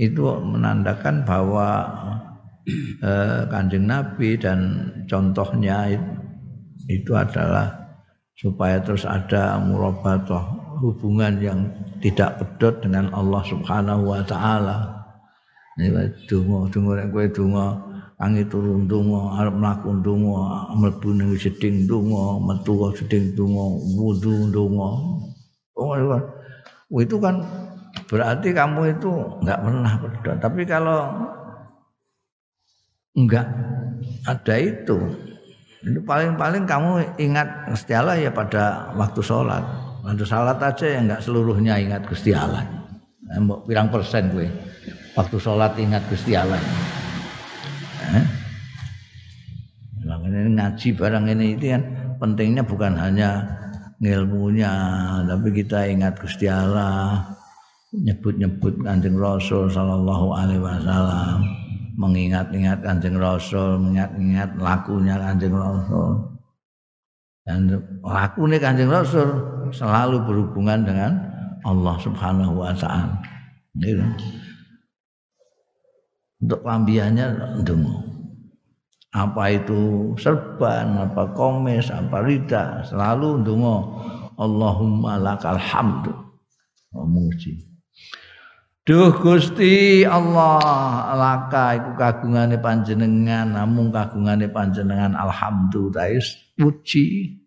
Itu menandakan bahwa eh, kanjeng Nabi dan contohnya itu, itu adalah supaya terus ada murabatoh hubungan yang tidak pedot dengan Allah Subhanahu wa taala. Donga, donga nek kowe donga tangi turun donga, arep mlaku donga, mlebu ning jeding donga, metu jeding donga, wudu donga. Oh, itu kan berarti kamu itu nggak pernah berdoa. Tapi kalau enggak ada itu, itu paling-paling kamu ingat Gusti Allah ya pada waktu sholat. Waktu sholat aja ya enggak seluruhnya ingat Gusti Allah. Mau pirang persen gue waktu sholat ingat Gusti Allah. Eh? ini ngaji barang ini itu kan pentingnya bukan hanya ilmunya, tapi kita ingat Gusti Allah, nyebut-nyebut Kanjeng Rasul sallallahu alaihi wasallam, mengingat-ingat Kanjeng Rasul, mengingat-ingat lakunya Kanjeng Rasul. Dan lakunya Kanjeng Rasul selalu berhubungan dengan Allah Subhanahu wa taala. Gitu. Untuk lambiannya ndonga. Apa itu serban, apa komis, apa rida, selalu ndonga Allahumma lakal hamdu. Memuji. Duh Gusti Allah laka iku kagungane panjenengan namung kagungane panjenengan alhamdulillah puji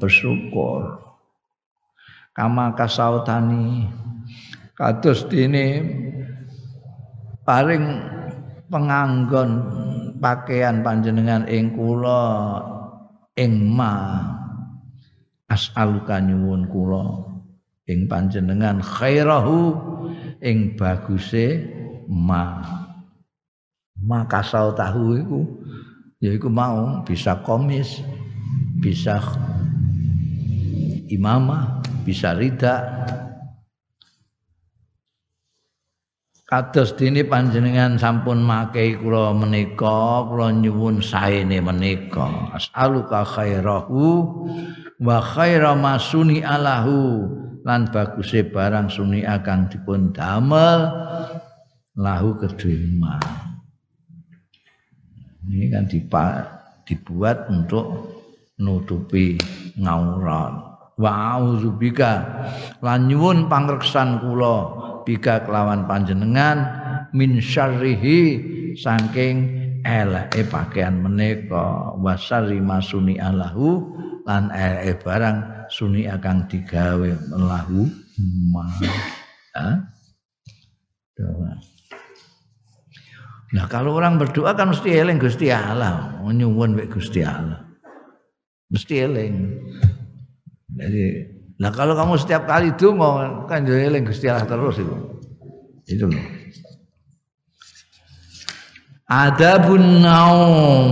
bersyukur. Kama kasautani. Kados dene paring penganggon pakaian panjenengan ing kula ing ma. As'aluka nyuwun kula ing panjenengan khairahu ing baguse ma. Maka tahu iku yaiku mau bisa komis bisa imamah bisa rida. Kados dene panjenengan sampun makai kula menika kula nyuwun saene menika. As'aluka khairahu wa khaira masuni alahu. Lan baguse barang suni akan dipun damel lahu kedua ini kan dibuat untuk nutupi ngaurat wa auzubika lan nyuwun pangreksan kula bika kelawan panjenengan min syarrihi saking eleke pakaian menika. Wasari masuni alahu lan eleke barang suni akan digawe melahu ma. Nah kalau orang berdoa kan mesti eling Gusti Allah, nyuwun wek Gusti Allah. Mesti eling. Jadi, nah kalau kamu setiap kali itu mau kan jadi eling Gusti Allah terus itu. Itu loh. Adabun naum,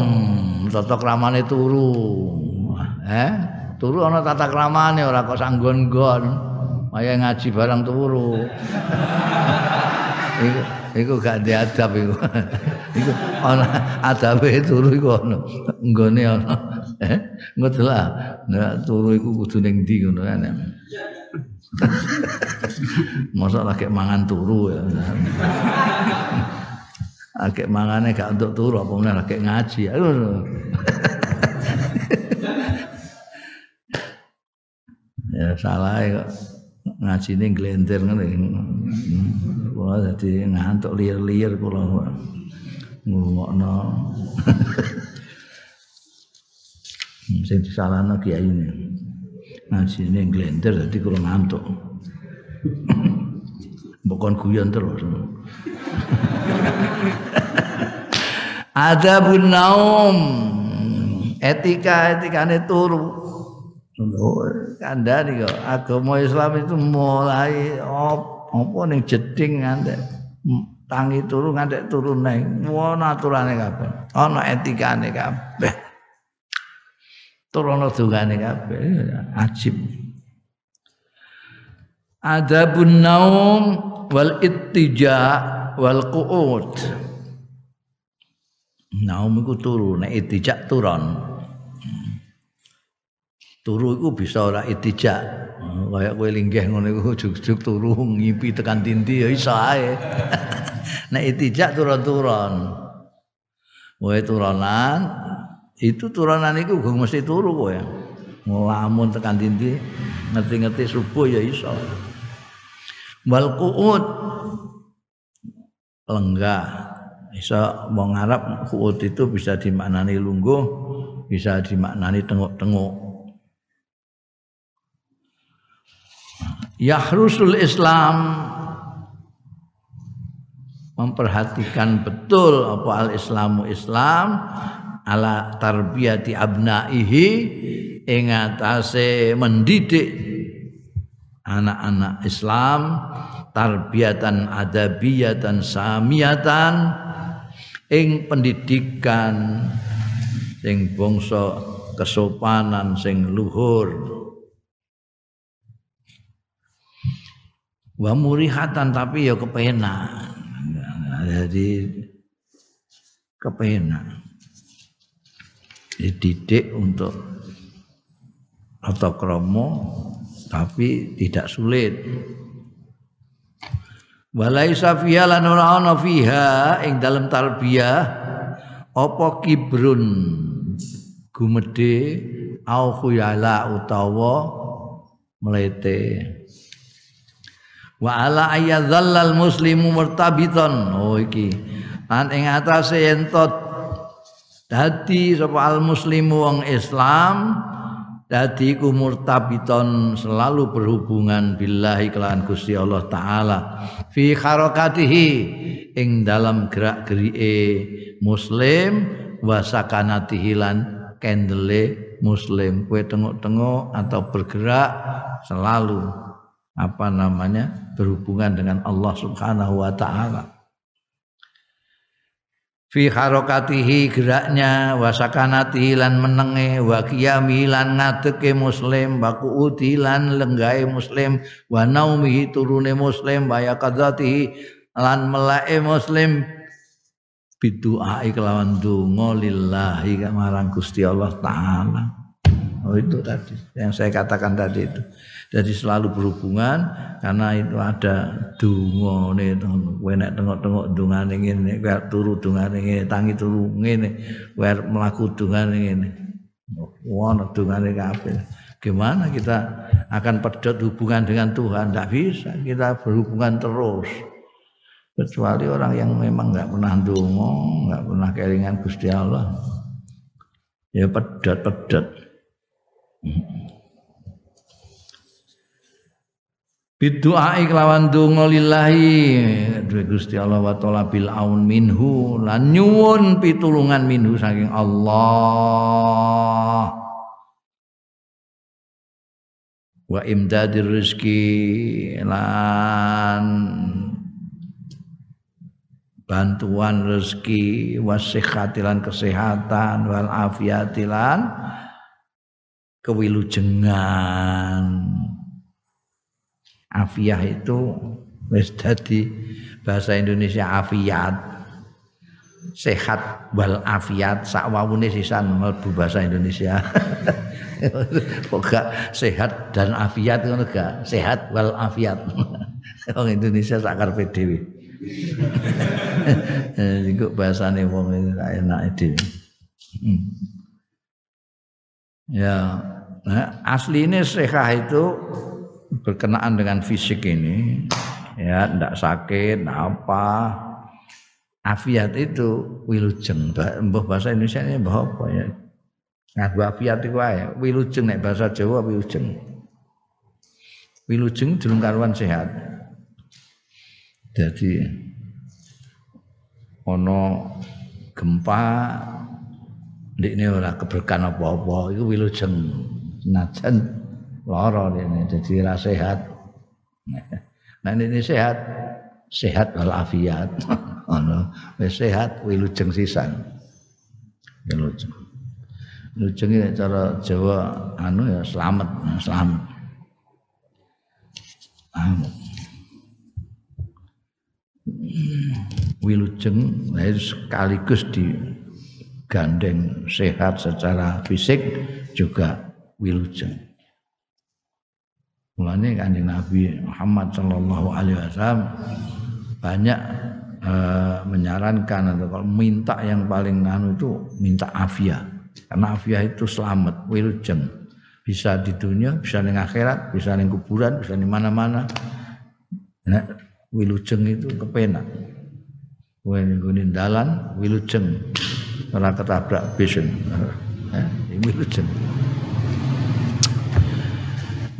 totok ramane turu. Eh? Turu ana tata kramane ora kok sanggon-gon. Kaya ngaji barang turu. iku iku gak diadab iku. iku ana adabe turu iku ana. Nggone ana. Eh, ngono lah. Nek turu iku kudu ning ndi ngono kan. Masa lagi mangan turu ya. Akeh mangane gak untuk turu apa meneh lagi ngaji. Ya salah kok ngajine glender ngene kula dadi ngantuk liar-liar kula ngomongno sing disalahno kiai ini. Ngajine glender dadi kula ngantuk. Bukan guyon terus. Adabun naum. Etika etikane turu. Kandhani kok agama Islam itu mulai apa ning jeding ngantek tangi turu ngantek turu neng. Ana aturane kabeh. Ana etikane kabeh turono dungane kabeh. Ajib. Adabun naum wal ittija wal qu'ud. Naum iku turu nek ittija turon turu iku bisa ora ittija kayak kowe linggih ngono iku juk-juk turu ngipi tekan tindi ya iso ae. Nek ittija turun-turun. Wae turunan itu turunan iku gue mesti turu kowe ngelamun tekan tindi ngerti-ngerti subuh ya iso. Wal qu'ud. Lenggah bisa wong Arab qu'ud itu bisa dimaknani lungguh bisa dimaknani tenguk-tenguk. Yahrusul Islam. Memperhatikan betul apa al Islamu Islam ala tarbiyati abnaihi ing atase mendidik anak-anak Islam tarbiyatan adabiyatan samiyatan ing pendidikan sing bangsa kesopanan sing luhur. Wa murihatan tapi ya kepenak. Jadi kepenak dididik untuk atau kromo tapi tidak sulit. Walaisa fiha lan ora ana fiha ing dalam tarbiyah apa kibrun gumedhe au khuyala utawa melete wa ala ayyadzallal muslimu murtabitan. Oh iki. Lan ing atase entot dadi sapa al muslimu wong Islam Dadi ku murtabiton selalu berhubungan billahi kelawan Gusti Allah taala. Fi harakatihi ing dalam gerak-gerike muslim wa sakanatihi lan kendele muslim. Kue tengok-tengok atau bergerak selalu apa namanya berhubungan dengan Allah Subhanahu wa taala fi harokatihi geraknya wasakanatihi lan menenge wa qiyami lan ngadeke muslim wa qu'udi lan muslim wa naumihi turune muslim wa yaqadzatihi lan melae muslim. Bidu'a kelawan donga lillahi marang Gusti Allah taala. Oh itu tadi yang saya katakan tadi itu jadi selalu berhubungan karena itu ada dungo nih kowe nek tengok-tengok dungane ngene kowe turu dungane ngene tangi turu ngene kowe mlaku dungane ngene. Ono dungane kabeh. Gimana kita akan pedot hubungan dengan Tuhan? Tidak bisa kita berhubungan terus. Kecuali orang yang memang nggak pernah dungo nggak pernah kelingan Gusti Allah. Ya pedot pedot Bidu'ai kelawan donga lillahi. Duwe Gusti Allah wa taala aun minhu lan nyuwun pitulungan minhu saking Allah. Wa imdadir rezeki lan bantuan rezeki wasihatilan kesehatan wal afiatilan kewilujengan Afiah itu wis dadi bahasa Indonesia afiat. Sehat wal afiat sak wawune sisan mlebu bahasa Indonesia. Kok gak sehat dan afiat ngono gak? Sehat wal afiat. Wong Indonesia sak karepe dhewe. Iku bahasane wong itu enak dhewe. Hmm. Ya, nah, aslinya sekah itu berkenaan dengan fisik ini ya tidak sakit apa. Afiat itu wilujeng. Bahasa Indonesia ini apa ya? Ngadu afiat itu wae. Wilujeng nek bahasa Jawa wilujeng. Wilujeng durung karuan sehat. Jadi ono gempa ini ora keberkahan apa-apa itu wilujeng. Najan lara ini jadi ra sehat. Nah ini sehat. Sehat wal afiat sehat wilujeng sisan. Wilujeng wilujeng ini cara Jawa anu ya selamat selamat. Anu. Wilujeng nah sekaligus di gandeng sehat secara fisik juga wilujeng. Mulanya kanjeng Nabi Muhammad Shallallahu Alaihi Wasallam banyak e, menyarankan atau kalau minta yang paling anu itu minta afia karena afia itu selamat wilujeng bisa di dunia bisa di akhirat bisa di kuburan bisa di mana-mana. Nah, wilujeng itu kepenak. Kowe ning dalan wilujeng. Ora ketabrak bis. Wilujeng.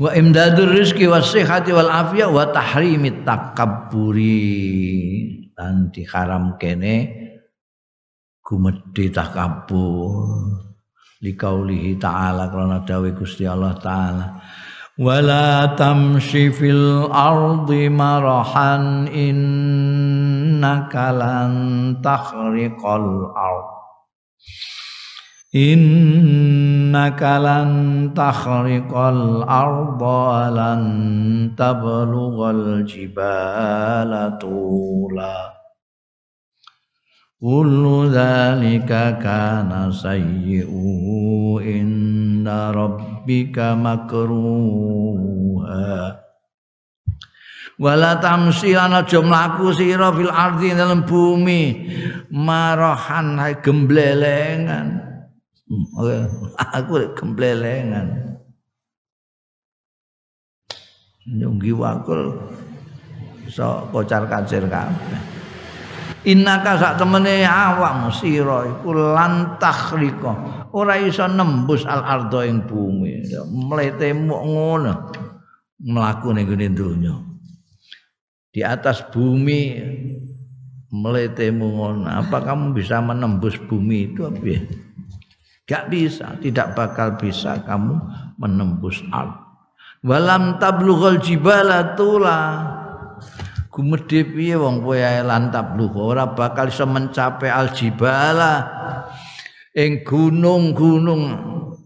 Wa imdadur rizki was sihhati wal afiyah wa tahrimit takabburi. Lan diharam kene gumedhe takabbur. Likaulihi ta'ala karena dawuh Gusti Allah taala. Wala tamshi fil ardi marahan innaka lan takhriqal ard innaka lan takhriqal arda lan tablughal jibala tula. Kullu dhalika kana sayyi'u inda rabbika makruha. Wala tamsi ana ardi dalam bumi marahan gemblelengan aku gemblelengan nyunggi wakul so kocar kacir kabeh. Innaka sak temene awak sira iku lantah rika ora iso nembus al ardo ing bumi. Mletemu ngono. Mlaku ning gone donya. Di atas bumi meletemu ngono. Apa kamu bisa menembus bumi itu apa ya gak bisa tidak bakal bisa kamu menembus al. Walam tablughal jibala tula. Gumedhe piye wong kowe ae lantap lu ora bakal iso mencapai aljibala ing gunung-gunung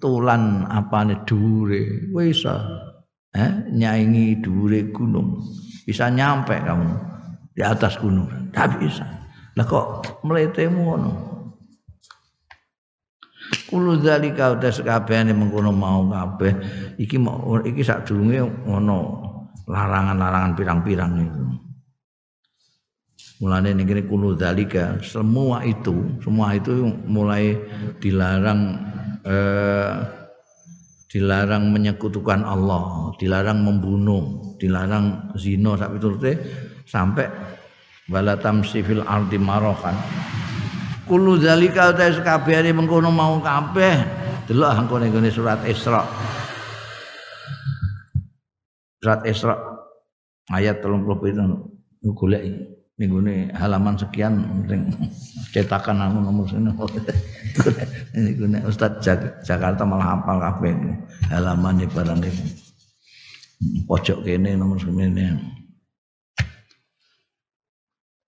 tulan apane dhuwure? Kowe iso eh nyaingi dhuwure gunung. Bisa nyampe kamu di atas gunung. Tak bisa. Lah kok mletemu ngono Kulo zalika udah sekabehane mengkono mau kabeh iki mau iki sadurunge ngono larangan-larangan pirang-pirang itu Mulane ning kene kuno dalika semua itu, semua itu mulai dilarang eh, dilarang menyekutukan Allah, dilarang membunuh, dilarang zina sampai turute sampai wala tamsifil ardi marohan. Kulo dalika ta kabehane mengkono mau kabeh. Delok angkone surat Isra. Surat Isra ayat 30 itu golek minggu ini halaman sekian cetakan aku nomor sini. Ini Ustadz Jakarta malah hafal halaman di barang ini. Pojok kene nomor ini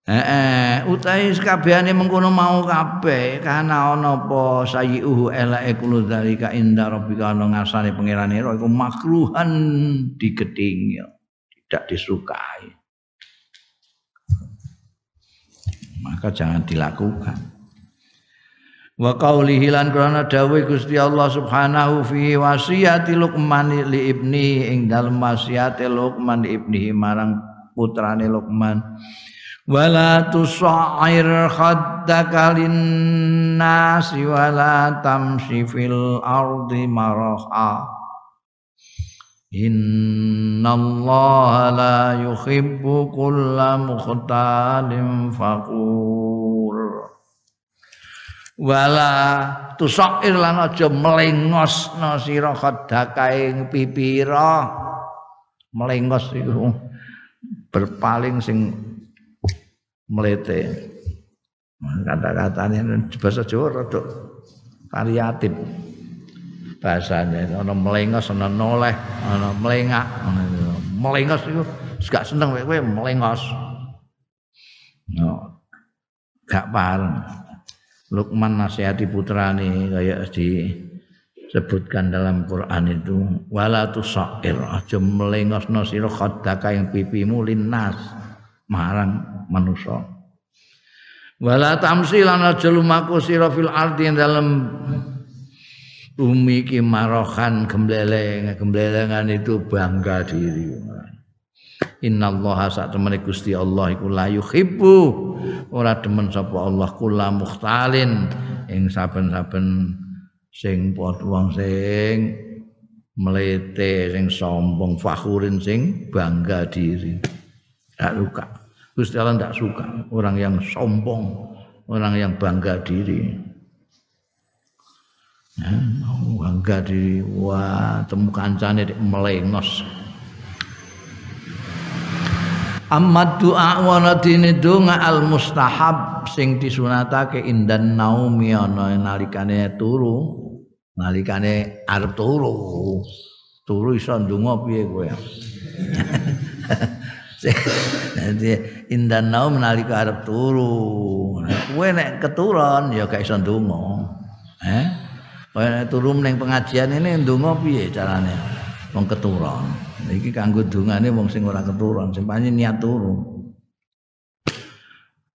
Eh, eh utai sekabehane mengkono mau kabeh kana ana apa sayyi'uhu elake kulo dalika inda rabbika ana ngasane pangerane iku makruhan digeding tidak disukai. Maka jangan dilakukan. Wa qaulihi lan krana dawuh Gusti Allah Subhanahu fi wasiyati Luqman li ibni ing dalem wasiate Luqman li ibnihi marang putrane Luqman wala tusair khaddaka lin nasi wala tamshi fil ardi maraha. Innallaha la yuhibbu kulla mukhtalin fakur Wala tusair lan aja melengosno sira khadaka ing pipira. Melengos iku berpaling sing mlete kata-katanya bahasa Jawa rada variatif. Bahasane ana melengos ana noleh ana melengak. Melengos itu gak seneng kowe melengos. Gak pareng. Lukman nasihati putrane kayak disebutkan dalam Quran itu wala tusair aja melengosno sira khaddaka yang pipimu linnas marang manusa. Wala tamsi lan aja lumaku sira fil ardi dalam bumi ki marohan gembleleng gemblelengan itu bangga diri. Inna Allah saat temani Gusti Allah iku la yuhibbu. Ora demen sapa Allah kula mukhtalin ing saben-saben sing wong sing melete sing sombong fakhurin sing bangga diri tak suka. Gusti Allah tidak suka. Orang yang sombong orang yang bangga diri. Ya, bangga diri. Wah temu kancane melengos. Amma doa wana dini donga al mustahab sing disunatake indan naumi ana nalikane turu. Nalikane arep turu. Turu iso ndonga piye kowe Jadi indan naum nalika arep turu. Kowe nek keturun ya gak iso ndonga. Eh? Kowe nek turu ning pengajian ini ndonga piye carane? Wong keturun iki kanggo dungane wong sing ora keturun sing niat turu.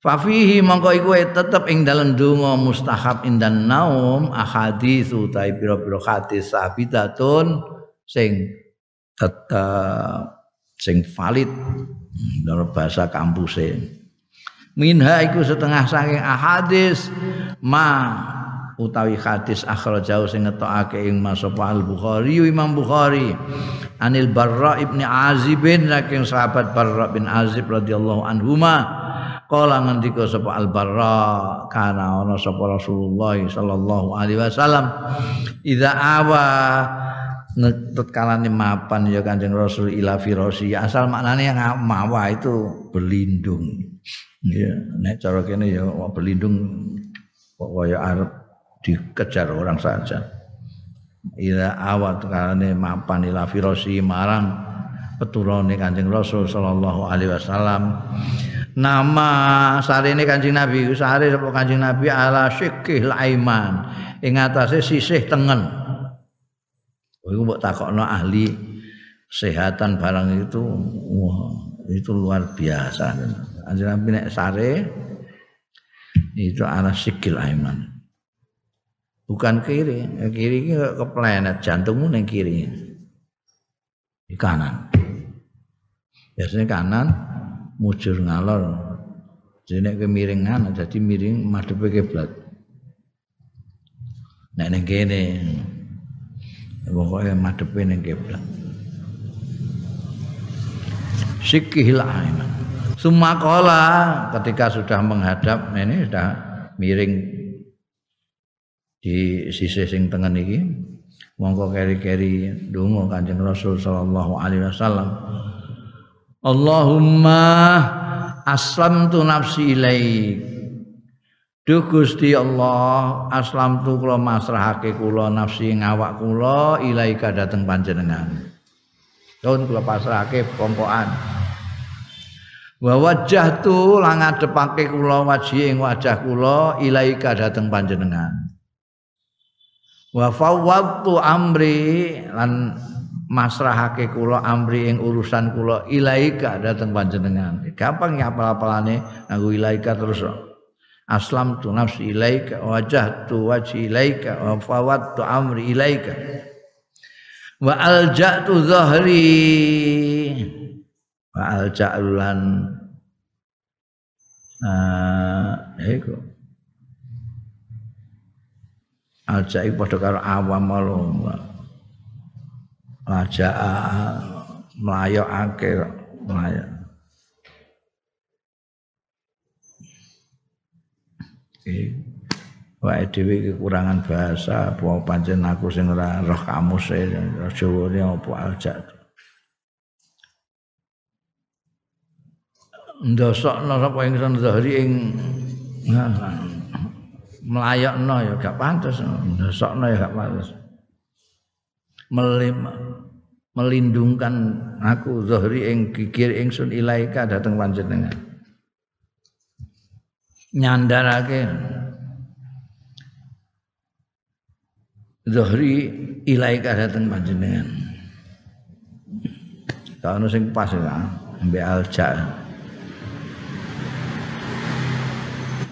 Fafihi mongko iku tetep ing dalem donga mustahab indan naum ahadits utawi pira-pira hadis sabitatun sing tetep sing valid. Dalam bahasa kampuse. Minha iku setengah saking ahadis ma utawi hadis jauh sing ngetokake ing masapa Al Bukhari Imam Bukhari. Anil Barra ibni Azib saking sahabat Barra bin Azib radhiyallahu anhuma. Kala ngendika sapa Al Barra kana ana sapa Rasulullah sallallahu alaihi wasallam. Idza awa kalane mapan ya Kanjeng Rasul ila firosi. Asal maknanya yang mawa itu berlindung. Ya nek cara kene ya berlindung kaya arep dikejar orang saja. Ila awat kalane mapan ila firosi marang peturane Kanjeng Rasul sallallahu alaihi wasallam. Nama sarene Kanjeng Nabi sare sapa Kanjeng Nabi? Ala syikil aiman. Ing atase sisih tengen iku mbok takokno ahli kesehatan barang itu wah itu luar biasa. Kanjeng Nabi nek sare itu ala syikil aiman bukan kiri kiri ini ke planet jantungmu yang kiri. Di kanan. Biasanya kanan mujur ngalor. Jadi kemiringan jadi miring madhep kiblat. Nek ning kene pokoke madhep ning kiblat sikihil aiman Sumakola ketika sudah menghadap ini sudah miring di sisi sing tengen iki. Monggo keri-keri donga Kanjeng Rasul sallallahu alaihi wasallam. Allahumma aslamtu nafsi ilaik Duh Gusti Allah aslamtu kula masrahake kula nafsi ngawak kula ilaika dateng panjenengan. Dun kula pasrahake pompokan wa wajjahtu lan ngadepake kula wajhi ing wajah kula ilaika dateng panjenengan. Wa fawwadtu amri lan masrahake kula amri ing urusan kula ilaika dateng panjenengan. Gampang ya apal-apalane nganggo ilaika terus aslam tu nafsi ilaika wajah tu wajhi ilaika wa fawwadtu amri ilaika wa alja'tu zahri wa alja'ulan uh, iku ajai padha karo awam lho aja mlayokake mlayok Wae dhewe kekurangan bahasa, apa pancen aku sing ora roh kamus e Jawane apa aja. Ndosokno sapa ingsun zahri ing melayakno ya gak pantas ndosokno ya gak pantas Melim, melindungkan aku zahri ing gigir ingsun ilaika dateng panjenengan nyandarake Zuhri ilaika dateng panjenengan. Kalau sing pas ya, ambek alja.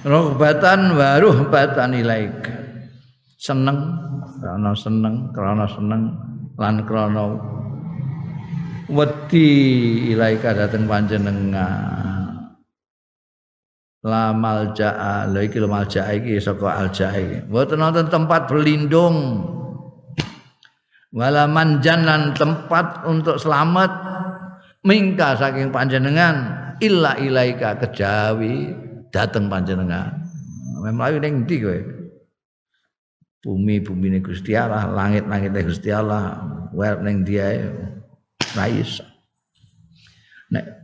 Rohbatan wa ruhbatan ilaik. Seneng, karena seneng, karena seneng lan krana wedi ilaika dateng panjenengan. La malja'a, lha iki malja'a iki saka alja'a iki. Mboten wonten tempat berlindung. Wala manjan lan tempat untuk selamat mingka saking panjenengan illa ilaika kejawi dateng panjenengan. Memang ning ndi kowe? Bumi bumi ini Gusti Allah, langit langit Gusti Allah, wer ning dia ra iso. Nek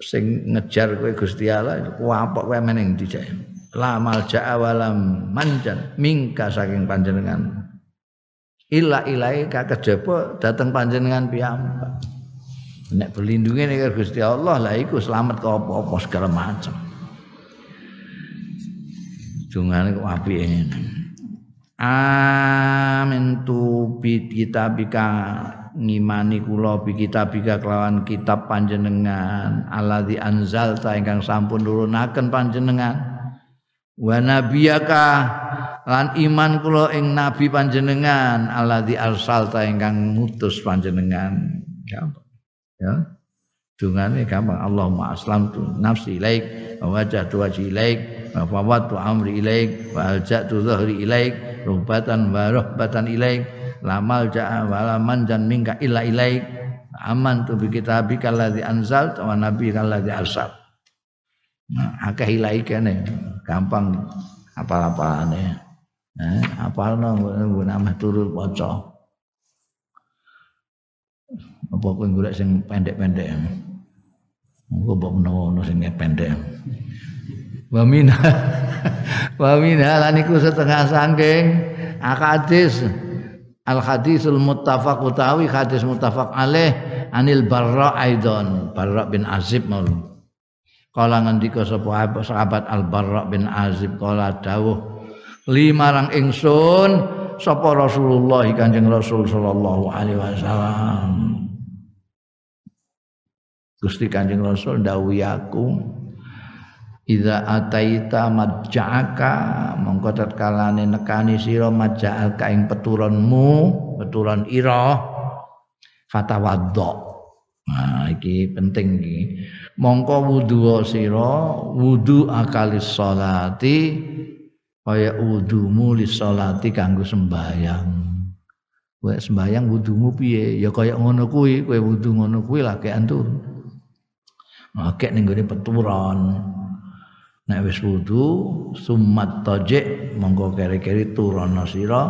sing ngejar kowe Gusti Allah ku apa kowe meneng dijak. La malja'a walam manjan mingka saking panjenengan. Illa ilaika kejaba dateng panjenengan piyambak. Nek berlindunge ning Gusti Allah lah iku selamat ke apa-apa segala macam. Dungane kok apike ngene. Amin tu bi kitabika ngimani kula bi kitabika kelawan kitab panjenengan. Alladzi anzalta ingkang sampun nurunaken panjenengan. Wa nabiyaka lan iman kula ing nabi panjenengan. Alladzi arsalta ingkang ngutus panjenengan. Gampang. Ya. Dungane gampang. Allahumma aslamtu nafsi ilaik wa wajhtu wajhi ilaik wa fawwadtu amri ilaik wa alja'tu dhahri ilaik rubatan wa rahbatan ilaik lamal ja'a wa la manjan minka illa ilaik. Aman tu bi kitabika allazi anzal wa nabi allazi arsal. Nah akeh ilaik kene gampang apal-apalane. Eh apalno nama turut waca apa kowe golek sing pendek-pendek? Engko mbok menawa sing pendek. Wa minha wa minha lan iku setengah saking akadis al hadisul muttafaq utawi hadis muttafaq alaih anil barra aidon. Barra bin azib maulun kala ngendika sapa sahabat al barra bin azib kala dawuh limarang ingsun sapa Rasulullah Kanjeng Rasul sallallahu alaihi wasallam? Gusti Kanjeng Rasul dawuhi aku Iza ataita maja'aka mongko tatkalane nekani sira maja'aka ing peturonmu, peturon ira fatawaddo. Nah, iki penting iki. Mongko wudu sira, wudu akalis salati kaya wudumu li salati kanggo sembayang. Kowe sembayang wudumu piye? Ya kaya ngono kuwi, kowe wudu ngono kuwi lagi antur. Nah, kek ning peturon nek wis wudu sumat tajik monggo keri-keri turana sira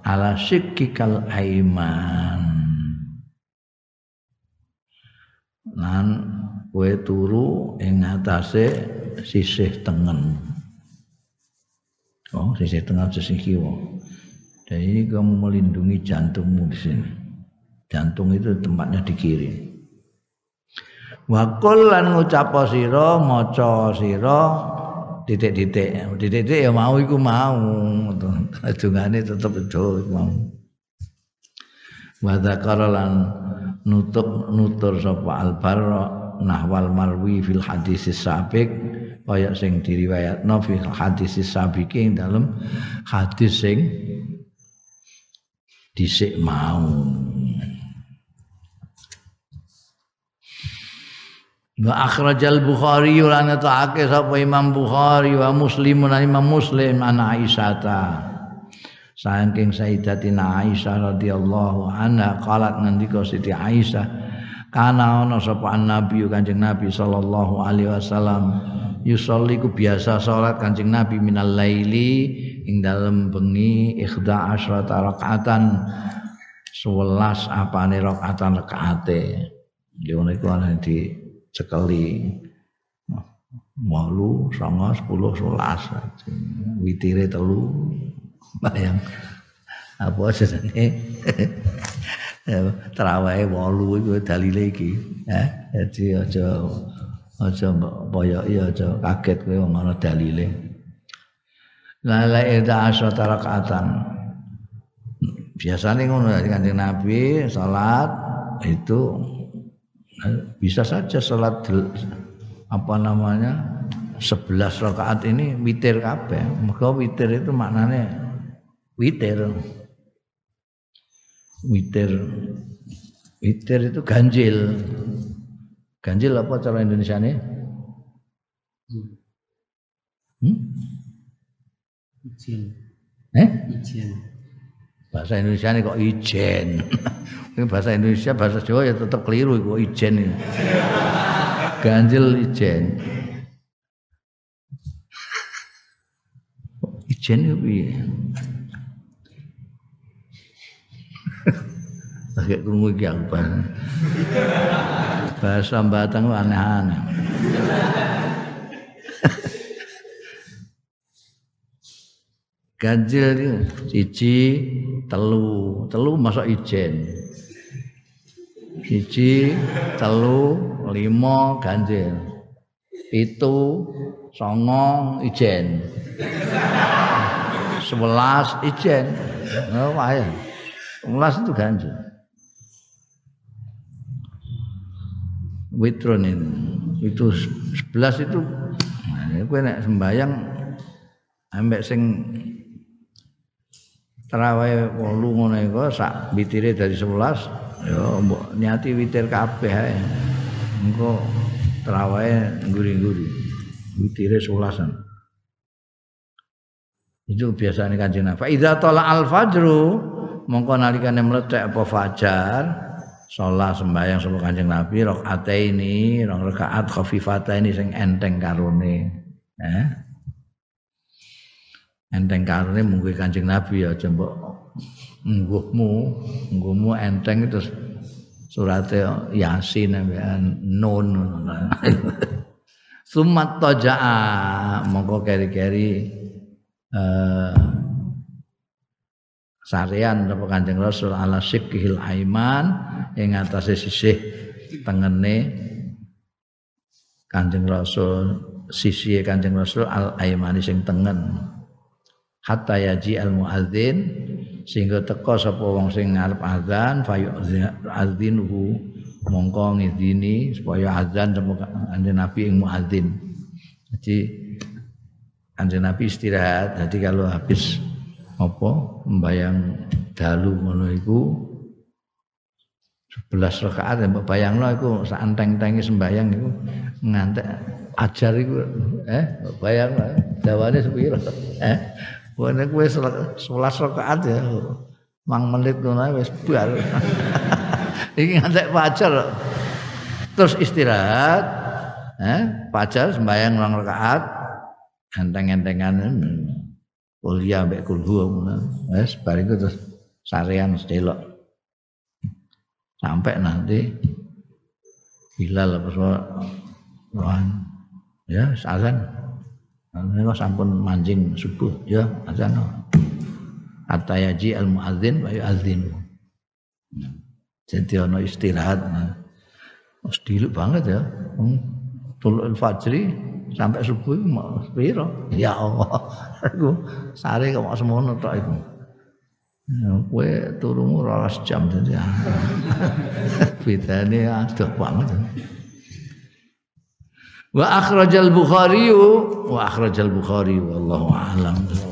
ala sikikal aiman. Lan kowe turu ing atase sisih tengen. Oh sisih tengen sisih kiwa. Dan ini kamu melindungi jantungmu di sini. Jantung itu tempatnya di kiri. Wakul lan ngucap sira maca sira titik-titik titik-titik ya mau iku mau. Dungane tetep do mau. Wa lan nutup nutur sapa al barra nahwal marwi fil hadis sabik kaya sing diriwayatno fil hadis sabik ing dalem hadis sing dhisik mau Wa akhrajal Bukhari lan ta'ake sapa Imam Bukhari wa Muslim lan Imam Muslim ana Aisyah Saking Sayyidatina Aisyah radhiyallahu anha qalat ngendika Siti Aisyah kana ana sapa Nabi Kanjeng Nabi sallallahu alaihi wasallam yusolli ku biasa salat Kanjeng Nabi minal laili ing dalem bengi ikhda asyrata rakaatan 11 apane rakaatan rakaate. Yo niku ana di sekali. Walu songo sepuluh sebelas witire telu. Bayang. Apa jenenge? Terawih walu iku dalile iki. Eh jadi aja aja boyoki aja kaget kowe ana dalile. La la ida asyata rakaatan biasanya ngono kanjeng Nabi salat itu bisa saja salat apa namanya 11 rakaat ini witir kabeh. Mergo witir itu maknanya witir. Witir. Witir itu ganjil. Ganjil apa cara Indonesia nih hmm? Eh. Bahasa Indonesia ini kok ijen ini bahasa Indonesia bahasa Jawa ya tetap keliru kok ijen ini ganjil ijen ijen itu piye Agak krungu iki aku bahasa. Batang aneh-aneh. Ganjil itu siji telu, telu masuk ijen. Siji telu lima ganjil. Itu songo ijen. Sebelas ijen. Oh, ya. Sebelas itu ganjil. Witron itu. Itu sebelas itu nah, kowe nek sembayang ambek sing terawih wolu ngono iku sak witire dari 11 ya mbok niati witir kabeh ae. Engko terawih nguri-nguri. Witire 11-an. Itu biasanya kanjeng Nabi. Fa idza tala al fajru mongko nalikane meletek apa fajar sholat sembahyang sama kanjeng Nabi rakaat ini rong rakaat khafifata ini sing enteng karone eh? Enteng karone mungkin kanjeng Nabi ya jembok ngguhmu ngguhmu enteng itu suratnya Yasin nun. Sumat toja'a mongko keri-keri eh, sarean apa Kanjeng Rasul ala sikihil aiman ing atase sisih tengene Kanjeng Rasul sisi Kanjeng Rasul al aimani sing tengen hatta yaji al muadzin sehingga teka sapa wong sing ngarep azan fayu'adzinhu mongko ngidini supaya azan Kanjeng Nabi ing muadzin. Jadi Kanjeng Nabi istirahat. Jadi kalau habis apa membayang dalu ngono iku 11 rakaat mbok bayangno iku sak enteng-entengi sembayang iku ngantek ajar iku eh bayang dawane sepiro eh wene kowe 11 rakaat ya. Mang menit ngono wis bar iki ngantek fajar terus istirahat eh fajar sembayang rong rakaat. Enteng-entengan kuliah mbek kulhu wis bar iku terus sarean sedelok sampai nanti Bilal apa semua. Ya azan ini sampun mancing subuh ya azan hatta yaji al muadzin wa yuadzin jadi ono istirahat nah. Sediluk banget ya. Tulul fajri sampai subuh piro? Ya Allah. Iku sare kok semono tok iku. Ya, kowe turumu 12 jam jadi. Bedane adoh banget. Wa akhrajal Bukhari wa akhrajal Bukhari wallahu a'lam.